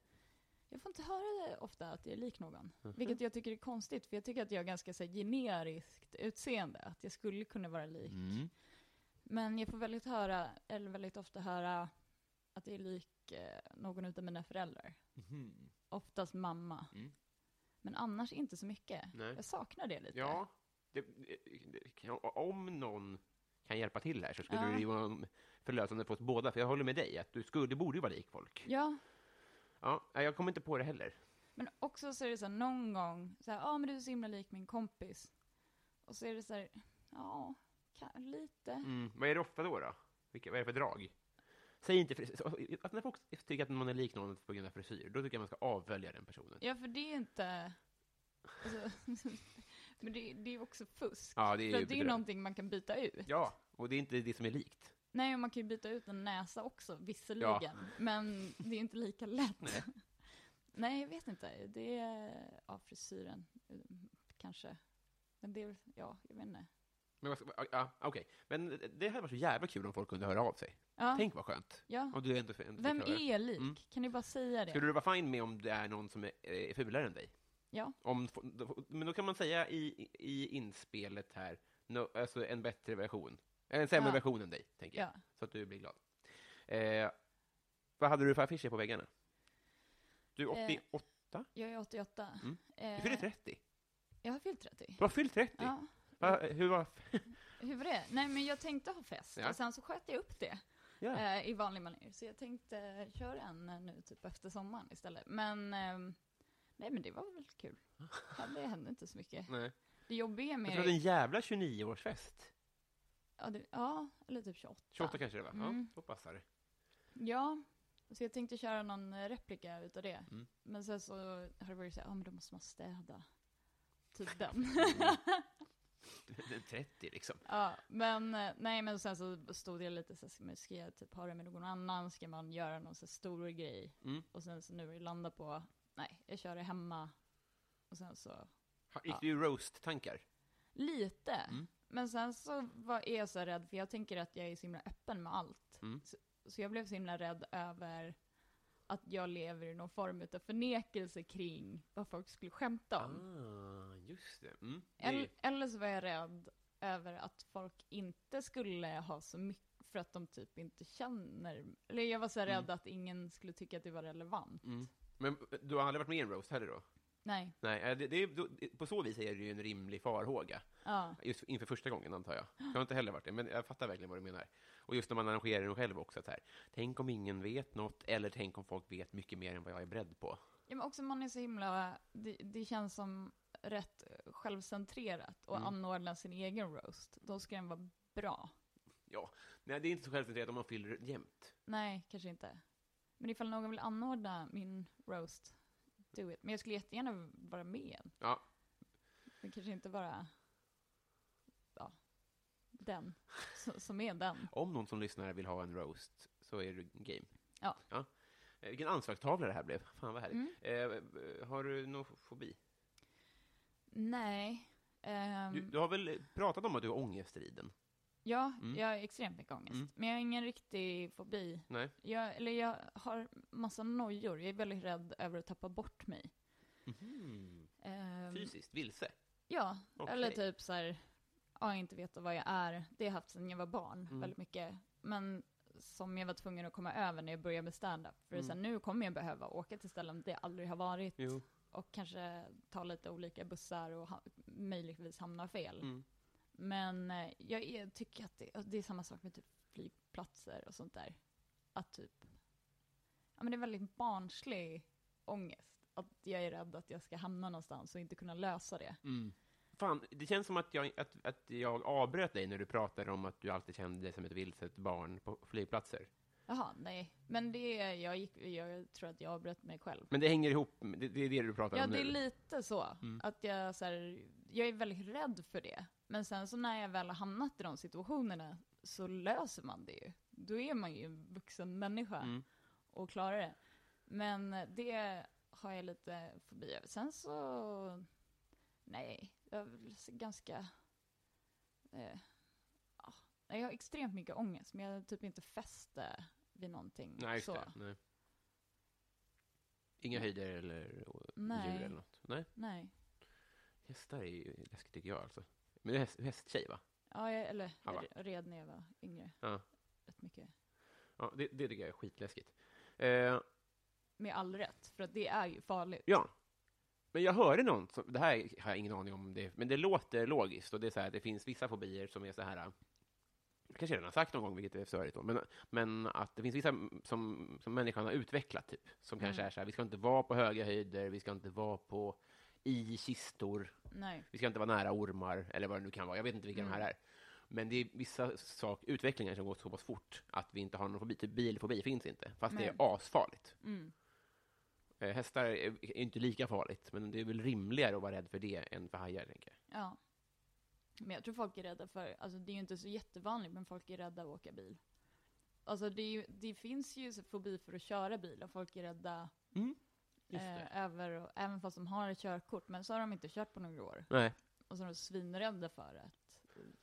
Jag får inte höra det ofta att jag är lik någon. Vilket jag tycker är konstigt, för jag tycker att jag har ganska så här, generiskt utseende. Att jag skulle kunna vara lik. Mm. Men jag får väldigt höra, eller väldigt ofta höra att jag är lik eh, någon av mina föräldrar. Oftast mamma. Mm. Men annars inte så mycket. Nej. Jag saknar det lite. Ja, det, det, om någon kan hjälpa till här så skulle Ja. det vara förlösande för oss båda. För jag håller med dig, att du skulle, du borde ju vara lik folk. Ja, Ja, jag kommer inte på det heller. Men också så är det så här någon gång, så här, ja men du är så himla lik min kompis. Och så är det så här, ja, lite. Mm. Vad är det ofta då? då? Vilka, vad är det för drag? Säg inte frisyr. Att När folk tycker att man är lik någon på grund av frisyr, då tycker jag man ska avvälja den personen. Ja, för det är inte... Alltså, Men det, det är också fusk. Ja, det är för ju det är någonting man kan byta ut. Ja, och det är inte det som är likt. Nej, och man kan ju byta ut en näsa också, visserligen. Men det är inte lika lätt. Nej. Nej, jag vet inte. Det är, ja, frisyren, eh, kanske. Men det är, ja, jag vet inte. Men vad ska- ja, okej. Men det hade varit så jävla kul om folk kunde höra av sig. Ja, Tänk vad skönt. ja. Om du ändå, ändå Vem är lik? Mm. Kan ni bara säga det? Skulle du vara fine med om det är någon som är, är fulare än dig? Ja. Om, men då kan man säga i, i inspelet här, no, alltså en bättre version. En sämre Ja. version än dig, tänker jag. Ja. Så att du blir glad. Eh, vad hade du för affischer på väggarna? Du är Eh, 88? Jag är 88. Mm. Eh, Du fyller 30? Jag har fyllt 30. Du har fyllt 30? Ja. Va, hur var... Hur var det? Nej, men jag tänkte ha fest. Ja. Och sen så sköt jag upp det Ja. eh, i vanlig manér. Så jag tänkte eh, köra en eh, nu typ efter sommaren istället. Men, ehm, nej men det var väl kul. Det hände inte så mycket. Nej. Det jobbiga Jag med tror det är en jävla 29-årsfest. ja, det, ja, eller typ 28. 28 kanske det var? Mm. Ja, då passar det. Ja, så jag tänkte köra någon eh, replika utav det. Mm. Men sen så har det varit så här, ja men då måste man städa. Typ den. Är 30 liksom. Ja, men eh, nej, men sen så stod jag lite så ska man- ska jag typ ha det med någon annan? Ska man göra någon så stor grej? Mm. Och sen så nu det landa på, nej, jag kör det hemma. Och sen så, Ha- Gick Ja. du roast-tankar? lite. Mm. Men sen så var, är jag så rädd, för jag tänker att jag är så himla öppen med allt. Mm. Så, så jag blev så himla rädd över att jag lever i någon form av förnekelse kring vad folk skulle skämta om. Ah, just det. Mm. det Eller, eller så var jag rädd över att folk inte skulle ha så mycket, för att de typ inte känner, eller jag var så här rädd att ingen skulle tycka att det var relevant. Mm. Men du har aldrig varit med i en roast heller då? Nej, Nej, eh, det, det, på så vis är det ju en rimlig farhåga. ja, Just inför första gången, antar jag. Jag har inte heller varit det, men jag fattar verkligen vad du menar. Och just när man arrangerar den själv också, så här. Tänk om ingen vet något, eller tänk om folk vet mycket mer än vad jag är beredd på. ja men också man är så himla, det, det känns som rätt självcentrerat att Mm. anordna sin egen roast. Då ska den vara bra. Ja, nej, det är inte så självcentrerat om man fyller jämnt. Nej, kanske inte. Men ifall någon vill anordna min roast, do it. Men jag skulle jättegärna vara med. Ja, Men kanske inte vara, ja, den så- som är den. om någon som lyssnar vill ha en roast, så är det game. Ja. Eh, Vilken anslagstavla det här blev. Fan vad härligt. Mm. Eh, eh, har du någon fobi? Nej. ehm, Du, du har väl pratat om att du har ångestriden? Ja, Mm. jag har extremt mycket ångest. Mm. Men jag har ingen riktig fobi. Nej? Jag, eller jag har massa nojor. Jag är väldigt rädd över att tappa bort mig. Mhm. Ehm, Fysiskt vilse? Ja, Okej. eller typ så här, ja, inte veta vad jag är. Det har jag haft sedan jag var barn, Mm. väldigt mycket. Men som jag var tvungen att komma över när jag började med stand-up. För Mm. sen nu kommer jag behöva åka till ställen där jag aldrig har varit. Jo. Och kanske ta lite olika bussar och ha, möjligtvis hamna fel. Mm. Men eh, jag är, tycker att det, det är samma sak med typ flygplatser och sånt där. Att typ, ja men det är väldigt barnslig ångest. Att jag är rädd att jag ska hamna någonstans och inte kunna lösa det. Mm. Fan, det känns som att jag, att, att jag avbröt dig när du pratade om att du alltid kände dig som ett vilset barn på flygplatser. Jaha, nej. Men det, är- jag, gick, jag tror att jag avbröt mig själv. Men det hänger ihop, det, det är det du pratar Ja, om det är nu? lite så. Mm. Att jag, så här, jag är väldigt rädd för det. Men sen så när jag väl har hamnat i de situationerna så löser man det ju. Då är man ju en vuxen människa Mm. och klarar det. Men det har jag lite fobi över. Sen så, nej, jag är väl ganska, eh, jag har extremt mycket ångest, men jag typ inte fäste vid någonting. Nej, så. det. Nej. Inga höjder eller Nej. djur eller något? Nej. Nej. Hästar är ju läskigt tycker jag alltså. Men du är häst, hästtjej va? Ja, jag, eller jag red när jag var yngre. Ja. Rätt mycket. Ja, det, det tycker jag är skitläskigt. Eh, Med all rätt, för att det är ju farligt. ja. Men jag hörde någon, som, det här har jag ingen aning om, det, men det låter logiskt. Och det är så här, det finns vissa fobier som är så här, jag kanske redan har sagt någon gång, vilket är störigt då, men, men att det finns vissa som, som människan har utvecklat, typ, som kanske Mm. är så här, vi ska inte vara på höga höjder, vi ska inte vara på i kistor, Nej. vi ska inte vara nära ormar, eller vad det nu kan vara, jag vet inte vilka Mm. de här är. Men det är vissa sak, utvecklingar som går så pass fort att vi inte har någon fobi, typ bilfobi finns inte, fast det Nej. är asfarligt. Mm. Eh, hästar är, inte lika farligt, men det är väl rimligare att vara rädd för det än för hajar, tänker jag. Ja. Men jag tror folk är rädda för, alltså det är ju inte så jättevanligt, men folk är rädda att åka bil. Alltså det, är det finns ju fobi för att köra bil och folk är rädda Mm. Eh, över, och, även fast de har ett körkort, men så har de inte kört på några år. Nej, Och så är de svinrädda för att,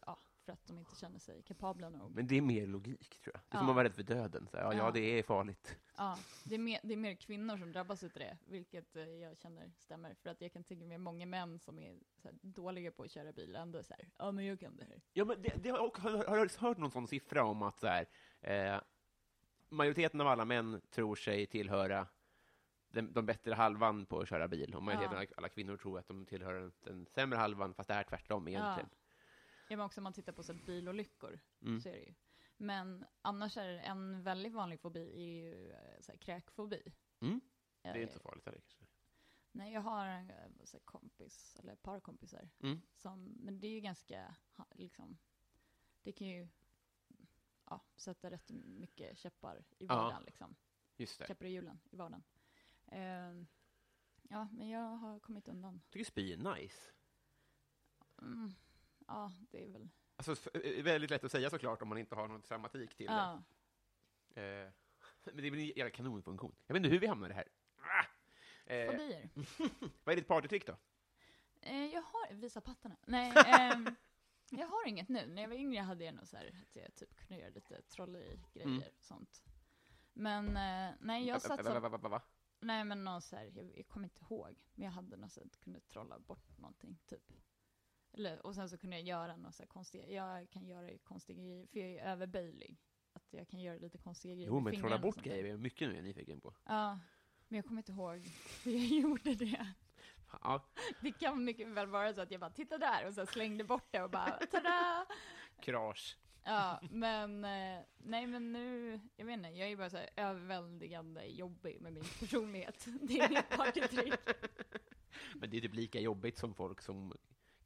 ja, för att de inte känner sig kapabla nog. men det är mer logik, tror jag. Det är som att vara rädd för döden. Så, här, ja, ja, Ja. det är farligt. Ja, det är, mer, det är mer kvinnor som drabbas av det, vilket eh, jag känner stämmer. För att jag kan tänka mig många män som är så här, dåliga på att köra bil, ändå så här, ja men jag kan det här. Ja, men det, det har, jag- har, har jag hört någon sån siffra om att så här, eh, majoriteten av alla män tror sig tillhöra den, de bättre halvan på att köra bil, och majoriteten Ja. av alla kvinnor tror att de tillhör den, den sämre halvan, fast det är tvärtom egentligen. Ja, men också om man tittar på så bilolyckor, Mm. så är det ju. Men annars är det en väldigt vanlig fobi är ju eh, så här, kräkfobi. Mm. Det är Eh, inte så farligt heller, kanske. Nej, jag har en eh, så här, kompis, eller ett par kompisar, Mm. som, men det är ju ganska, liksom, det kan ju ja, sätta rätt mycket käppar i Ja. vardagen, liksom. Just det. Käppar i hjulen i vardagen. Ehm, ja, men jag har kommit undan. Jag tycker spy är nice. Mm, ja, det är väl, Alltså, f- eh, väldigt lätt att säga såklart om man inte har någon dramatik till ja. det. Eh, men det är väl en jävla kanonfunktion. Jag vet inte hur vi hamnade här. Ah! Eh, Fobier. vad är ditt partytrick då? Eh, jag har, visa pattarna. Nej, ehm, jag har inget nu. När jag var yngre hade jag nog så här att jag typ kunde göra lite trolleri-grejer Mm. och sånt. Men eh, nej, jag satt va- va- så, va- va- va? Nej men någon så här, jag, jag kommer inte ihåg, men jag hade något så att jag kunde trolla bort någonting, typ. Eller, och sen så kunde jag göra något så här konstiga, jag kan göra konstiga grejer, för jag är överböjlig. Att jag kan göra lite konstiga grejer Jo, med men trolla bort sånt grejer är mycket nu jag är nyfiken på. Ja, men jag kommer inte ihåg hur jag gjorde det. Ja, Det kan mycket väl vara så att jag bara, titta där, och så slängde bort det och bara, tada! krasch. Ja, men eh, nej men nu, jag vet inte, jag är bara så här överväldigande jobbig med min personlighet. Det är mitt partytrick. Men det är typ lika jobbigt som folk som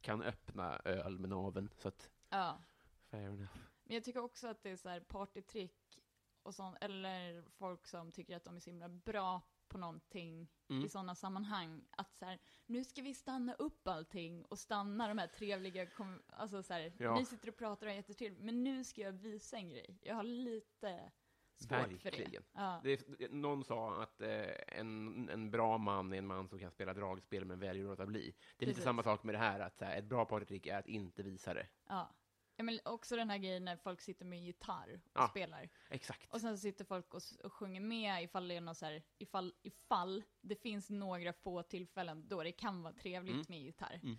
kan öppna öl med naveln, så att Ja, fair enough. men jag tycker också att det är så här partytrick och sånt, eller folk som tycker att de är så himla bra på någonting Mm. i sådana sammanhang. Att så här, nu ska vi stanna upp allting och stanna de här trevliga, alltså så här, Ja. ni sitter och pratar och är jättetrevligt, men nu ska jag visa en grej. Jag har lite svårt för det. Verkligen. Ja. Det någon sa att eh, en, en bra man är en man som kan spela dragspel men väljer att låta bli. Det är lite Precis. samma sak med det här, att så här, ett bra partytrick är att inte visa det. Ja. Ja men också den här grejen när folk sitter med gitarr och Ja. spelar. Exakt. Och sen sitter folk och, och sjunger med ifall det är något så här, ifall, ifall det finns några få tillfällen då det kan vara trevligt Mm. med gitarr. Mm.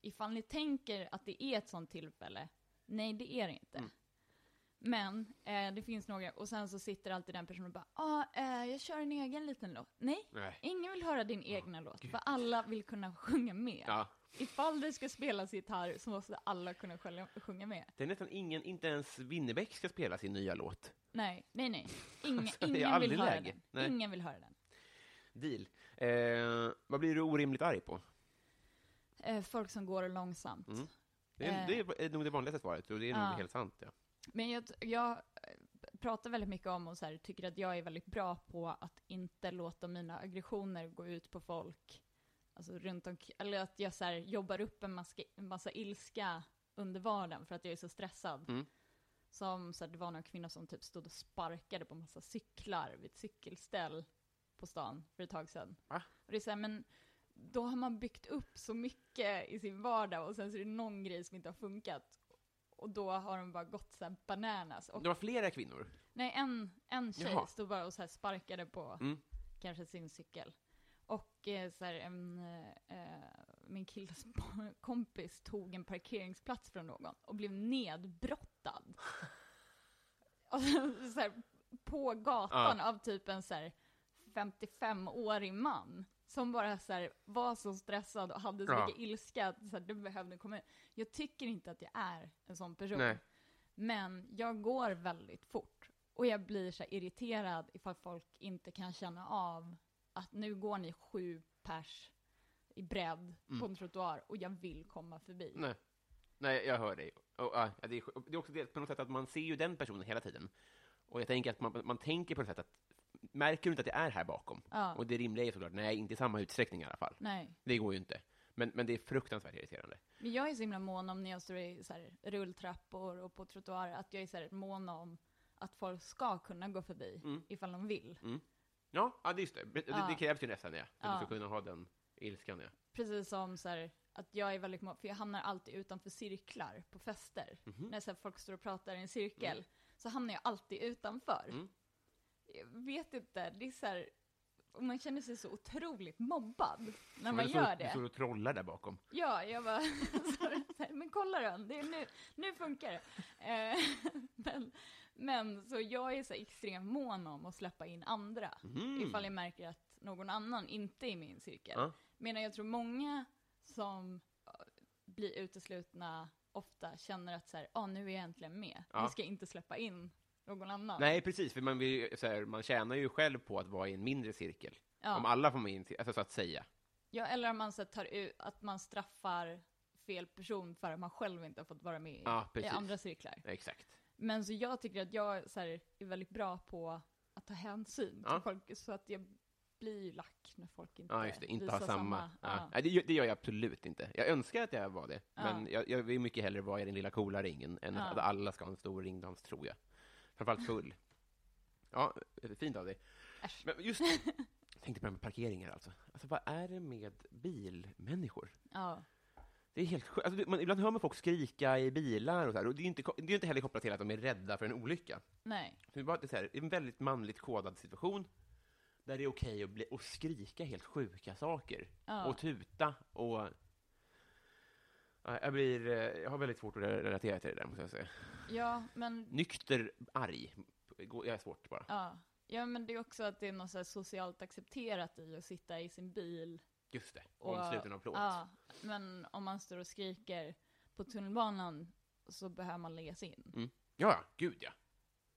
Ifall ni tänker att det är ett sånt tillfälle, nej det är det inte. Mm. Men eh, det finns några, och sen så sitter alltid den personen och bara, ah, eh, jag kör en egen liten låt. Nej, Nej. ingen vill höra din egna låt, för alla vill kunna sjunga med. Ja. Ifall det ska spelas gitarr så måste alla kunna själva, sjunga med. Det är nästan ingen, inte ens Winnerbäck ska spela sin nya låt. Nej, nej, nej. Är ingen vill höra läge. den. Nej. Ingen vill höra den. Deal. Eh, vad blir du orimligt arg på? Eh, folk som går långsamt. Mm. Det är, Eh. det är nog det vanligaste svaret, och det är nog Ja. helt sant. Ja. Men jag, jag eh, pratar väldigt mycket om och så här, tycker att jag är väldigt bra på att inte låta mina aggressioner gå ut på folk. Alltså runt omkring, eller att jag så här, jobbar upp en massa, en massa ilska under vardagen för att jag är så stressad. Mm. Som så här, det var någon kvinna som typ stod och sparkade på massa cyklar vid ett cykelställ på stan för ett tag sedan. Va? Och det är så här, men då har man byggt upp så mycket i sin vardag och sen så är det någon grej som inte har funkat. Och då har de bara gått så här bananas. Och, Det var flera kvinnor. nej, en, en tjej Jaha. stod bara och så här sparkade på Mm. kanske sin cykel. Och eh, så här, en, eh, min killes kompis tog en parkeringsplats från någon och blev nedbrottad. och så, här, på gatan av typ en så här 55-årig man. Som bara så här, var så stressad och hade så Ja. mycket ilska att så här, det behövde komma ut. Jag tycker inte att jag är en sån person. Nej. Men jag går väldigt fort. Och jag blir så här irriterad ifall folk inte kan känna av att nu går ni sju pers i bredd på en trottoar och jag vill komma förbi. Mm. Nej. Nej, jag hör dig. Och, ja, det, är, det är också det på något sätt att man ser ju den personen hela tiden. Och jag tänker att man, man tänker på något sätt att märker du inte att det är här bakom? Ja. Och det rimliga är såklart, nej, inte i samma utsträckning i alla fall. Nej. Det går ju inte. Men, men det är fruktansvärt irriterande. Men jag är så himla mån om när jag står i så här, rulltrappor och på trottoarer, att jag är så här, mån om att folk ska kunna gå förbi Mm. ifall de vill. Ja, ja det är just det. Det, Ja. det krävs ju nästan det, för att du ska kunna ha den ilskan. Ja. Precis som så här, att jag är väldigt för jag hamnar alltid utanför cirklar på fester. Mhm. När så här, folk står och pratar i en cirkel, så hamnar jag alltid utanför. Mm. Jag vet inte, det är så här, och man känner sig så otroligt mobbad när man du gör står, Du det. står och trollar där bakom. Ja, jag bara, så här, men kolla då, det är nu, nu funkar det. Eh, men, men så jag är så extremt mån om att släppa in andra, ifall jag märker att någon annan inte är i min cirkel. Ja. Medan jag tror många som eh, blir uteslutna ofta känner att så här, ah, nu är jag äntligen med, Ja. nu ska jag inte släppa in någon annan. Nej, precis, för man, vill, så här, man tjänar ju själv på att vara i en mindre cirkel. Ja. Om alla får med in, alltså så att säga. Ja, eller om man så tar ut, att man straffar fel person för att man själv inte har fått vara med i, Ja, i andra cirklar. Exakt. Men så jag tycker att jag så här, är väldigt bra på att ta hänsyn Ja. till folk, så att jag blir ju lack när folk inte Ja, just det. Inte visar ha samma. Ja. Ja. Nej, det, gör- det gör jag absolut inte. Jag önskar att jag var det, Ja. men jag, jag vill mycket hellre vara i den lilla coola ringen än Ja. att alla ska ha en stor ringdans, tror jag. Framförallt full. Ja, fint av dig. Äsch. Men just jag tänkte på det här med parkeringar alltså. Alltså, vad är det med bilmänniskor? Ja. Det är helt sjukt. Alltså, man, ibland hör man folk skrika i bilar och så här, och det är ju inte, det är inte heller kopplat till att de är rädda för en olycka. Nej. Det är bara det är så här, en väldigt manligt kodad situation där det är okej att, bli, att skrika helt sjuka saker Ja. och tuta och Ja, jag, blir, jag har väldigt svårt att relatera till det där, måste jag säga. Ja, men, Nykter, arg. Jag är svårt bara. ja. ja, men det är också att det är något så socialt accepterat i att sitta i sin bil. Just det, Och, omsluten av plåt. Ja, men om man står och skriker på tunnelbanan så behöver man lägga sig in. Mm. Ja, ja, gud ja.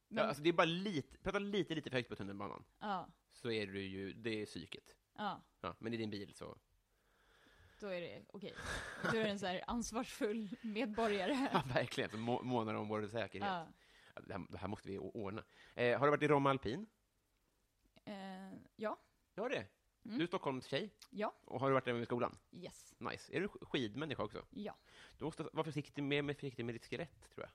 Men, ja alltså, det är bara lite, prata lite, lite för högt på tunnelbanan, ja, så är du ju, det är psyket. ja, Ja, men i din bil så, då är det okej. Då är det en så här ansvarsfull medborgare. ja, verkligen, så må, månar om vår säkerhet. Ja. Ja, Det, här, det här måste vi ordna. Eh, har du varit i Romme Alpin? Eh, ja, Ja, det. Mm. Du är Stockholms tjej, ja, och har du varit där med skolan? yes, Nice. Är du sk- skidmänniska också? ja. Du måste vara försiktig med, med, försiktig med ditt skelett, tror jag.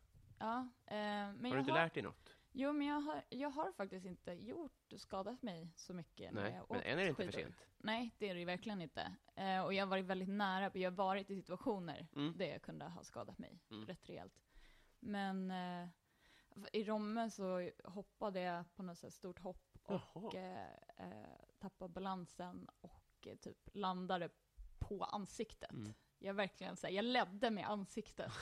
Ja, eh, men har jag du inte har, lärt dig något? Jo, men jag har, jag har faktiskt inte gjort, skadat mig så mycket när Nej, jag men åkt än är det inte för skidor. sent. Nej, det är det verkligen inte. Eh, och jag har varit väldigt nära, jag har varit i situationer Mm. där jag kunde ha skadat mig Mm. rätt rejält. Men eh, i Romme så hoppade jag på något här stort hopp och Jaha. eh, eh, tappade balansen och eh, typ landade på ansiktet. Mm. Jag verkligen så här, jag ledde med ansiktet.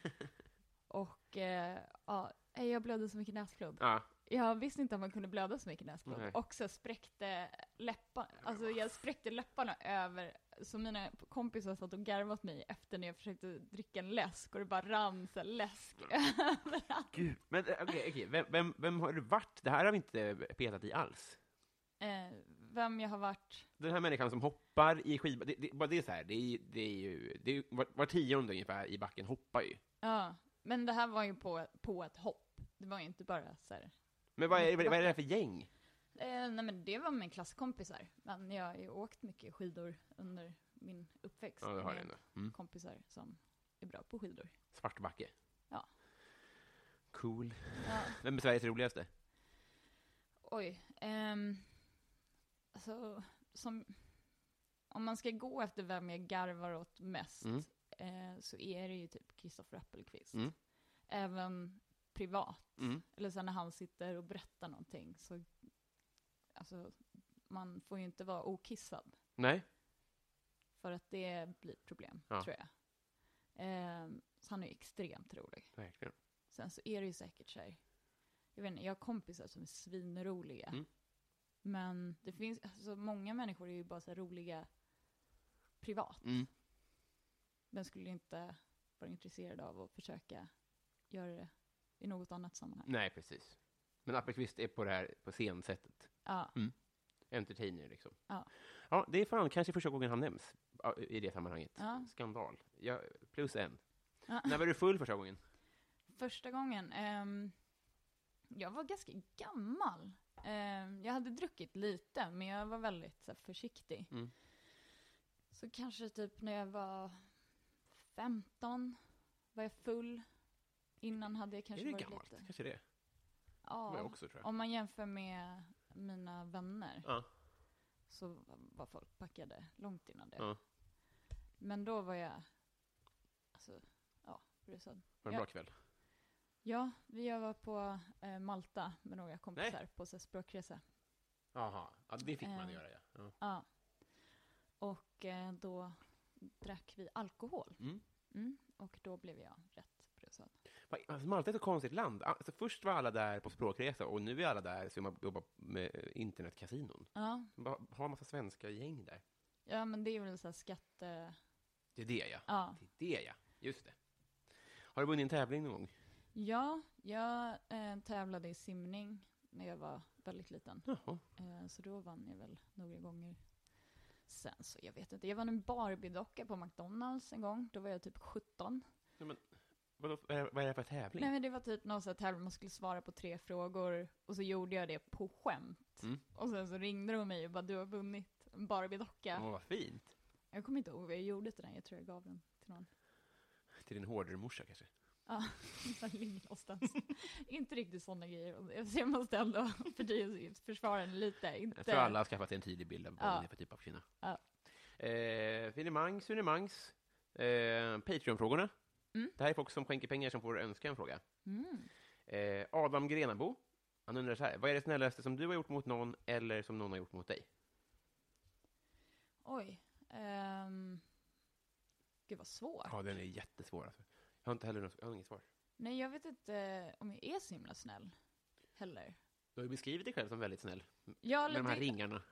och eh, ja, jag blödde så mycket näsblod. Ja, Jag visste inte att man kunde blöda så mycket näsblod. Nej. Och så spräckte läpparna, alltså jag spräckte läpparna över, så mina kompisar satt och garvade åt mig efter när jag försökte dricka en läsk och det bara rann så läsk överallt. gud. Men eh, okej, okej. Vem, vem, vem har du varit? Det här har vi inte petat i alls. Eh, vem jag har varit, Den här människan som hoppar i skidbacken, det, det, bara det är så här, det är, det är ju, det är, var, var tionde ungefär i backen hoppar ju. ja, men det här var ju på, på ett hopp. Det var ju inte bara så här. Men vad är, vad är det här för gäng? Eh, nej men det var min klasskompisar. Men jag har ju åkt mycket skidor under min uppväxt. Ja, det har med. Mm. kompisar som är bra på skidor. Svartbacke. Ja. Cool. Ja. Vem är Sveriges roligaste? Oj. ehm, alltså, som, om man ska gå efter vem jag garvar åt mest Mm. eh, så är det ju typ Kristoffer Appelqvist. Mm. Även privat. Mm. Eller så när han sitter och berättar någonting så, alltså, man får ju inte vara okissad. Nej? För att det blir problem, Ja. tror jag. Ehm, så han är ju extremt rolig. Verkligen. Sen så är det ju säkert så här, jag vet inte, jag har kompisar som är svinroliga. Mm. Men det finns, alltså många människor är ju bara så här roliga privat. Mm. Men skulle inte vara intresserade av att försöka göra det i något annat sammanhang. Nej, precis. Men Appelqvist är på det här, på scensättet. Ja, Entertainer, liksom. Ja. Ja, det är fan kanske första gången han nämns i det sammanhanget. Ja. Skandal. Ja, plus en. Ja. När var du full första gången? första gången, ehm, Jag var ganska gammal. Eh, jag hade druckit lite, men jag var väldigt så här, försiktig. Mm. Så kanske typ när jag var 15 var jag full. Innan hade jag Är kanske det varit gammalt? lite... Kanske det. Ja, jag också, tror jag. om man jämför med mina vänner Ja. så var folk packade långt innan det. Ja. Men då var jag, alltså, ja, brusad. Var det en bra kväll? Ja, vi var på eh, Malta med några kompisar på så språkresa. Jaha, ja, det fick man Eh. göra, ja. ja. Ja. Och eh, då drack vi alkohol. Mm. Mm. Och då blev jag rätt brusad. Alltså, Malta är ett så konstigt land. Alltså, först var alla där på språkresa och nu är alla där som jobbar med internetkasinon. Ja, Bara Har en massa svenska gäng där. ja men det är väl så här skatte... Det är det, ja. Ja, Det är det, ja. Just det. Har du vunnit en tävling någon gång? Ja jag eh, tävlade i simning när jag var väldigt liten. Eh, så då vann jag väl några gånger. Sen så, jag vet inte, jag vann en Barbie-docka på McDonalds en gång. Då var jag typ 17. Vadå, vad, är, vad är det för tävling? Nej men det var typ någon sån här tävling, man skulle svara på tre frågor. Och så gjorde jag det på skämt. Mm. Och sen så ringde de mig och bara, du har vunnit en Barbie-docka. Åh, vad fint. Jag kommer inte ihåg vad jag gjorde till den, jag tror jag gav den till någon. Till din hårdare morsa kanske? Ja, ligger någonstans. inte riktigt sådana grejer. Jag måste ändå för- försvara den lite. Inte... Tror alla har skaffat en tydlig bild av vad Ja. det är för typ av kvinna. Ja. Eh, finemangs, finemangs. Eh, Patreon-frågorna. Mm. Det här är folk som skänker pengar som får önska en fråga. Mm. Eh, Adam Grenabo. Han undrar så här. Vad är det snällaste som du har gjort mot någon eller som någon har gjort mot dig? Oj. Um... Gud vad svårt. Ja, den är jättesvår. Alltså. Jag har inte heller något, jag har inget svar. Nej, jag vet inte om jag är så himla snäll. Heller. Du har ju beskrivit dig själv som väldigt snäll. Ja, med de här ringarna.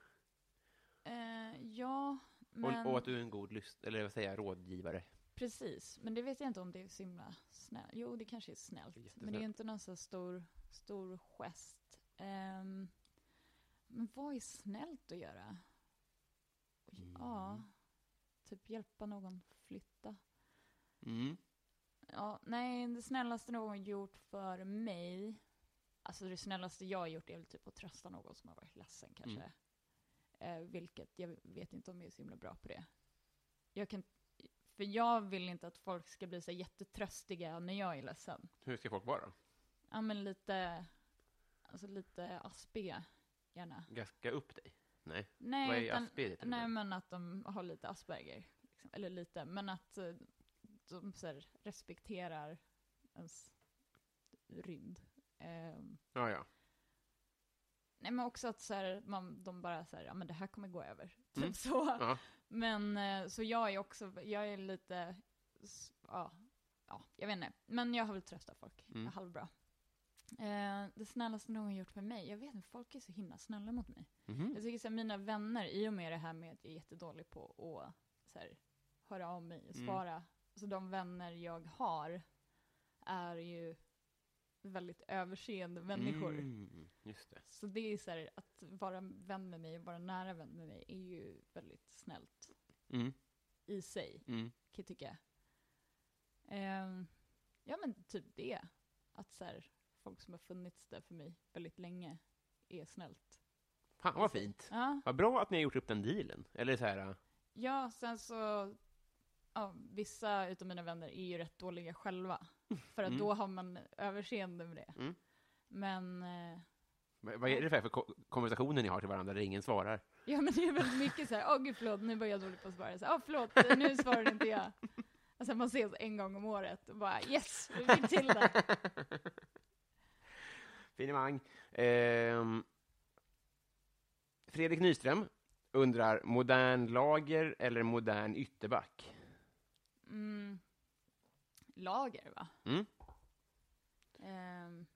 Eh, ja, men... Och, och att du är en god lyst, eller vad säger jag, rådgivare. Precis, men det vet jag inte om det är så himla snällt. Jo, det kanske är snällt. Men det är inte någon så stor, stor gest. Ehm, men vad är snällt att göra? Ja, typ hjälpa någon flytta. Mm. Ja, nej, det snällaste någon gjort för mig, alltså det snällaste jag har gjort är väl typ att trösta någon som har varit ledsen kanske. Eh, vilket, jag vet inte om jag är så himla bra på det. Jag kan, för jag vill inte att folk ska bli så jättetröstiga när jag är ledsen. Hur ska folk vara? Ja, men lite, alltså lite aspiga, gärna. Gaska upp dig? Nej. Nej, vad är utan, nej men att de har lite Asperger. Liksom. Eller lite, men att eh, de så här, respekterar ens rymd. Ehm, Ja, ja. nej men också att så här, man, de bara så här, ja men det här kommer gå över. Typ Mm. så. Ja. Men eh, så jag är också, jag är lite, ja, ja, jag vet inte. Men jag har väl tröstat folk, Mm. halvbra. Eh, det snällaste någon har gjort för mig, jag vet inte, folk är så himla snälla mot mig. Mhm. Jag tycker så här, mina vänner, i och med det här med att jag är jättedålig på att så här, höra av mig och Mm. Så de vänner jag har är ju väldigt överseende människor. Mm, just det. Så det är så här, att vara vän med mig och vara nära vän med mig är ju väldigt snällt Mm, i sig, mm. kan jag tycka. Ehm, ja men typ det. Att så här, folk som har funnits där för mig väldigt länge är snällt. Fan vad fint. Ja, Vad bra att ni har gjort upp den dealen. Eller så här, äh, ja sen så, ja, vissa utav mina vänner är ju rätt dåliga själva. För att Mm. då har man överseende med det. Mm. Men, eh, vad är det för, för ko- konversationer ni har till varandra där ingen svarar? ja men det är väldigt mycket så här, åh gud förlåt, nu var jag dålig på att svara. Så, Åh förlåt, nu svarade inte jag. Alltså man ses en gång om året och bara yes, vi fick till det. Finemang. Ehm, Fredrik Nyström undrar, modern lager eller modern ytterback? Mm. Lager va? Mm. Ehm,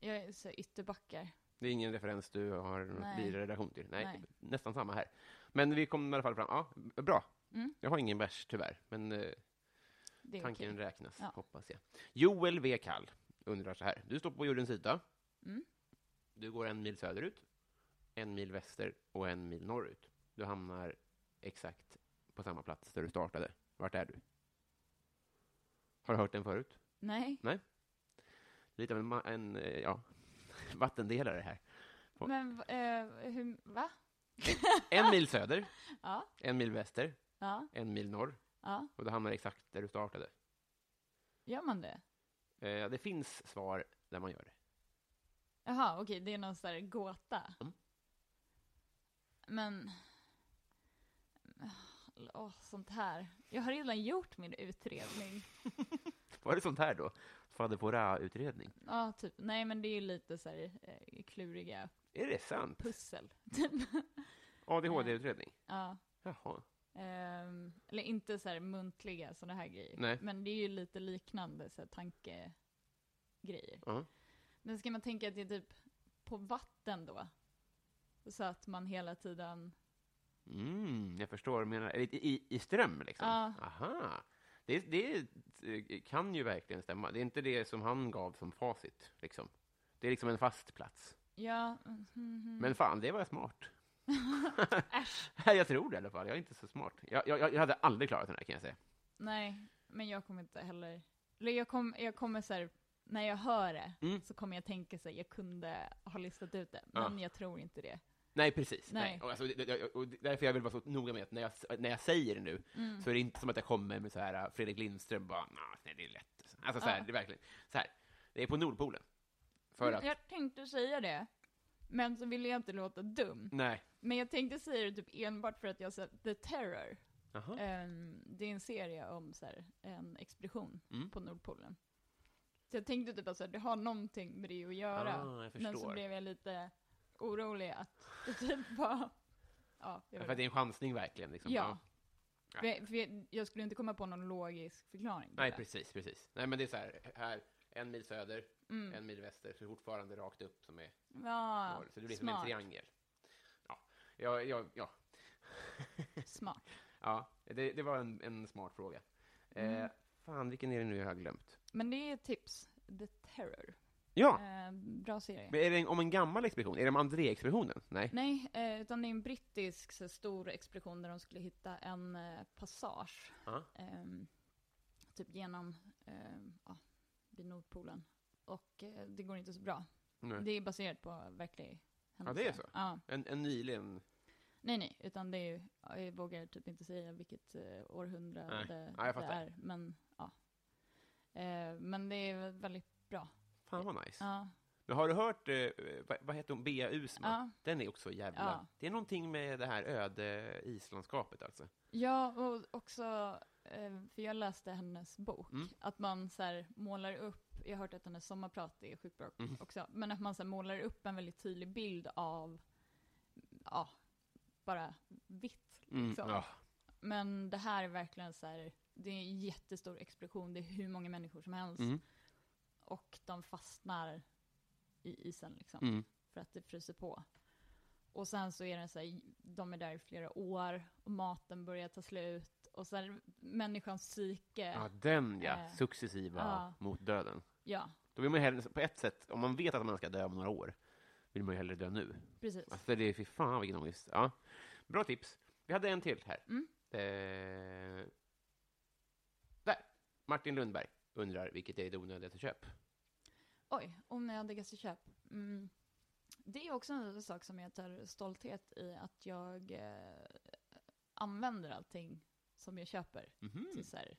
jag är så ytterbackar. Det är ingen referens du har Nej. vidare relation till? Nej, Nej. nästan samma här. Men vi kom i alla fall fram. Ja, bra. Mm. Jag har ingen vers tyvärr, men eh, tanken okej. räknas, Ja. hoppas jag. Joel V. Kall undrar så här. Du står på jordens yta. Mm. Du går en mil söderut, en mil väster och en mil norrut. Du hamnar exakt på samma plats där du startade. Vart är du? Har du hört den förut? Nej. Lite av en, en eh, ja, vattendelare här. På- Men eh, hur, va? En mil söder, Ja, en mil väster, ja, en mil norr. ja. Och då hamnar exakt där du startade. Gör man det? Eh, det finns svar där man gör det. Jaha, okej, det är någon sån här gåta. Mm. Men... Åh, sånt här. Jag har redan gjort min utredning. Var det sånt här då? Fader Fouras-utredning? Ja, typ. Nej, men det är ju lite så här eh, kluriga Är det sant? pussel. ADHD-utredning? ja. Jaha. Ehm, eller inte så här muntliga sådana här grejer. Nej. Men det är ju lite liknande så här tankegrejer. Ja. Men ska man tänka att det är typ på vatten då? Så att man hela tiden... Mm, jag förstår menar. I, i, I ström, liksom? Ja. Aha. Det, det eh, kan ju verkligen stämma. Det är inte det som han gav som facit, liksom. Det är liksom en fast plats. Ja, mm, mhm. Men fan, det var smart. Äsch. Jag tror det i alla fall. Jag är inte så smart. Jag, jag, jag hade aldrig klarat den här, kan jag säga. Nej, men jag kommer inte heller... Eller jag, kom, jag kommer så här, när jag hör det, Mm. så kommer jag tänka sig jag kunde ha listat ut det, Ja. men jag tror inte det. Nej, precis. Nej. Nej. Och alltså, det, det, och därför jag vill vara så noga med att när jag, när jag säger det nu, Mm. så är det inte som att jag kommer med så här äh, Fredrik Lindström, bara, "Nah, nej, det är lätt. Alltså, så här, Ja. det är verkligen, så här, det är på Nordpolen. För att, Jag tänkte säga det, men så ville jag inte låta dum. nej. Men jag tänkte säga det typ enbart för att jag sett The Terror. Jaha. Ehm, det är en serie om så här, en expedition Mm. på Nordpolen. Så jag tänkte typ att så här, det har någonting med det att göra. Ah, jag men så förstår. blev jag lite orolig att det typ var... Ja, jag För vet att det är en chansning verkligen. Liksom. Ja. Ja. För, jag- för jag, skulle inte komma på någon logisk förklaring. Nej, det. precis, precis. Nej, men det är så här, här en mil söder, Mm. en mil väster, så fortfarande rakt upp som är Ja, mål. Så det blir som en smart. triangel. Ja, ja, ja, ja. smart. ja det, det var en, en smart fråga. Mm. Eh, fan, vilken är det nu jag har glömt? Men det är tips. The Terror. Ja, Eh, bra serie. men är det en, om en gammal expedition? Är det om André-expeditionen? Nej. Nej, eh, utan det är en brittisk så, stor expedition där de skulle hitta en eh, passage. Ja. ehm, typ genom, ehm, ja, vid Nordpolen. Och eh, det går inte så bra. Nej. Det är baserat på verklig händelse. det är så? Ja. En, en nyligen... Nej, nej, utan det är ju, ja, jag vågar typ inte säga vilket eh, århundrade. Ja, det är. Men, ja. Eh, men det är väldigt bra. Fan vad nice. Ja. Men har du hört, eh, vad, heter hon, Bea Usma? Ja. Den är också jävla... Ja. Det är någonting med det här öde islandskapet alltså. Ja, och också, eh, för jag läste hennes bok, Mm. att man så här målar upp, jag har hört att hennes sommarprat är sjukt bra Mm. också, men att man så här målar upp en väldigt tydlig bild av, ja, bara vitt Mm, liksom. ja. Men det här är verkligen så här, det är en jättestor expedition, det är hur många människor som helst, Mm, och de fastnar i isen liksom, mm. för att det fryser på. Och sen så är det så här, de är där i flera år, och maten börjar ta slut, och sen människans psyke, Ja, den ja. Eh, Successiva ja. mot döden. ja, Då vill man ju hellre, på ett sätt, om man vet att man ska dö om några år, vill man ju hellre dö nu. precis. Alltså det är, fy fan vilken ångest. Ja. Bra tips. Vi hade en till här. Mm. Eh, där. Martin Lundberg undrar vilket är det onödigaste köp? Oj, onödigaste köp. Mm. Det är också en sak som jag tar stolthet i, att jag eh, använder allting som jag köper Mhm. till så här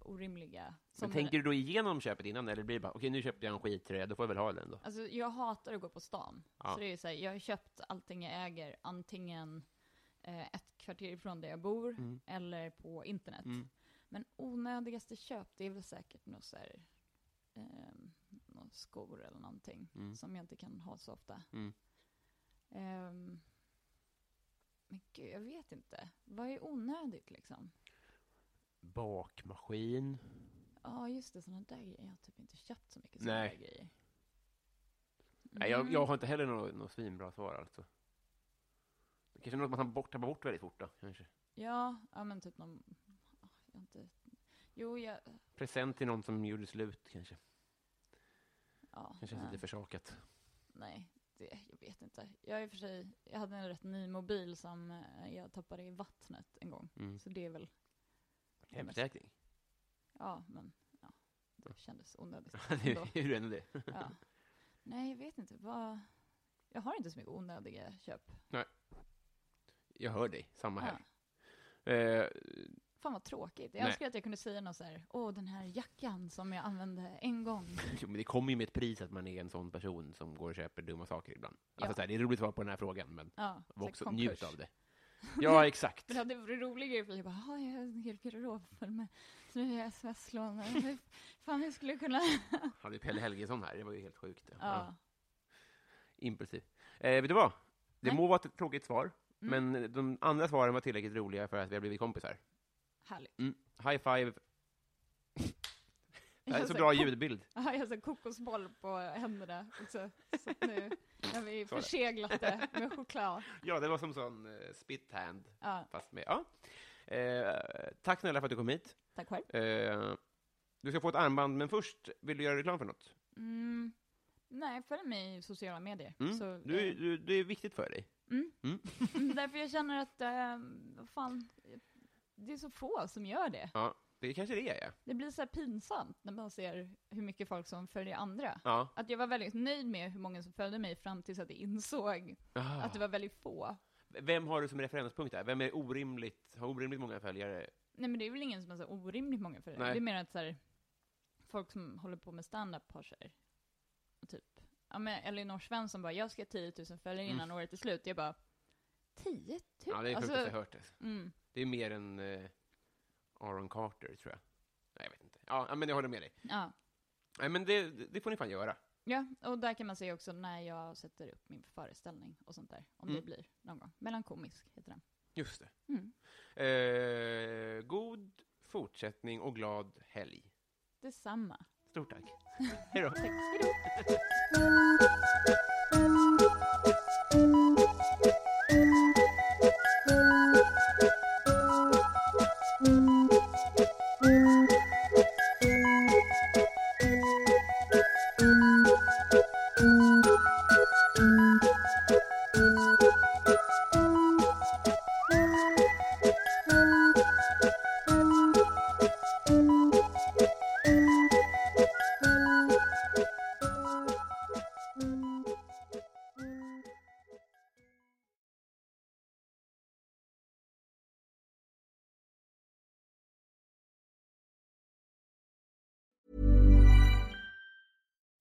orimliga... Men tänker du då igenom köpet innan, eller blir det bara, okej nu köpte jag en skittröja, då får jag väl ha den då? Alltså jag hatar att gå på stan. Ja. Så det är så här, jag har köpt allting jag äger, antingen eh, ett kvarter ifrån där jag bor, Mm. eller på internet. Mm. Men onödigaste köp, det är väl säkert något så här, några skor eller någonting, Mm. som jag inte kan ha så ofta. Mm. Ehm, men gud, jag vet inte. Vad är onödigt liksom? Bakmaskin. Ja, just det, sådana där grejer. Jag har typ inte köpt så mycket sådana där grejer. Nej, jag, Mm. jag har inte heller något, något svinbra svar alltså. Det kanske är något man tar bort, tappar bort väldigt fort då, kanske. Ja, ja men typ någon... Jag inte... Jo, jag... Present till någon som gjorde slut kanske. Ja, Kanske nej. lite försakad. Nej, det, jag vet inte. Jag är i och för sig... Jag hade en rätt ny mobil som eh, jag tappade i vattnet en gång. Mm. Så det är väl... Hemförsäkring. Ja, men ja, det kändes onödigt. Ändå. är det. Ja. Nej, jag vet inte. Vad... Jag har inte så mycket onödiga köp. Jag hör dig, samma här. Ja. Eh, Fan vad tråkigt. Jag Nej. önskar att jag kunde säga något så här, åh den här jackan som jag använde en gång. jo, men det kommer ju med ett pris att man är en sån person som går och köper dumma saker ibland. Alltså, Ja. så här, det är roligt att vara på den här frågan, men Ja, också njut av det. Ja, exakt. Men det hade varit roligare för jag bara, "Ja, jag har en hel garderob full med nya sms-lån. Hur Fan, jag skulle kunna... Hade Pelle Helgesson här, det var ju helt sjukt. Ja. Impulsiv. Eh, vet du vad? Det Nej. må vara ett tråkigt svar, Mm. men de andra svaren var tillräckligt roliga för att vi har blivit kompisar. Härligt. Mm. High five. Det här är så bra ljudbild. Ja, jag har så kokosboll på händerna också. Så nu har vi förseglat det med choklad. Ja, det var som sån uh, spit hand, Ja, fast med... Ja. Eh, tack snälla för att du kom hit. tack själv. Eh, du ska få ett armband, men först, vill du göra reklam för något? Mm. Nej, följ mig i sociala medier. Mm. Så, Du, du, det är viktigt för dig. Mm. Mm. Mm, Därför jag känner att, eh, vad fan, det är så få som gör det. Ja, det kanske det är, ja. Det blir så här pinsamt när man ser hur mycket folk som följer andra. ja. Att jag var väldigt nöjd med hur många som följde mig fram tills att jag insåg Ah. att det var väldigt få. Vem har du som referenspunkt där? Vem är orimligt, har orimligt många följare? Nej men det är väl ingen som har så orimligt många följare. Nej. Det är mer att så här, folk som håller på med stand-up har så här, typ, ja men Elinor Svensson bara, jag ska ha 10 000 följare innan året är slut. Jag bara, 10 000? Ja, det är det Alltså, sjukaste jag hört. Alltså. mm, Det är mer än eh, Aaron Carter, tror jag. Nej, jag vet inte. Ja, men jag håller med dig. ja. Nej, men det, det får ni fan göra. Ja, och där kan man se också när jag sätter upp min föreställning och sånt där. Om Mm. det blir någon gång. Melankomisk heter den. Just det. Mm. Eh, god fortsättning och glad helg. Detsamma. Stort tack. Hej då. Tack.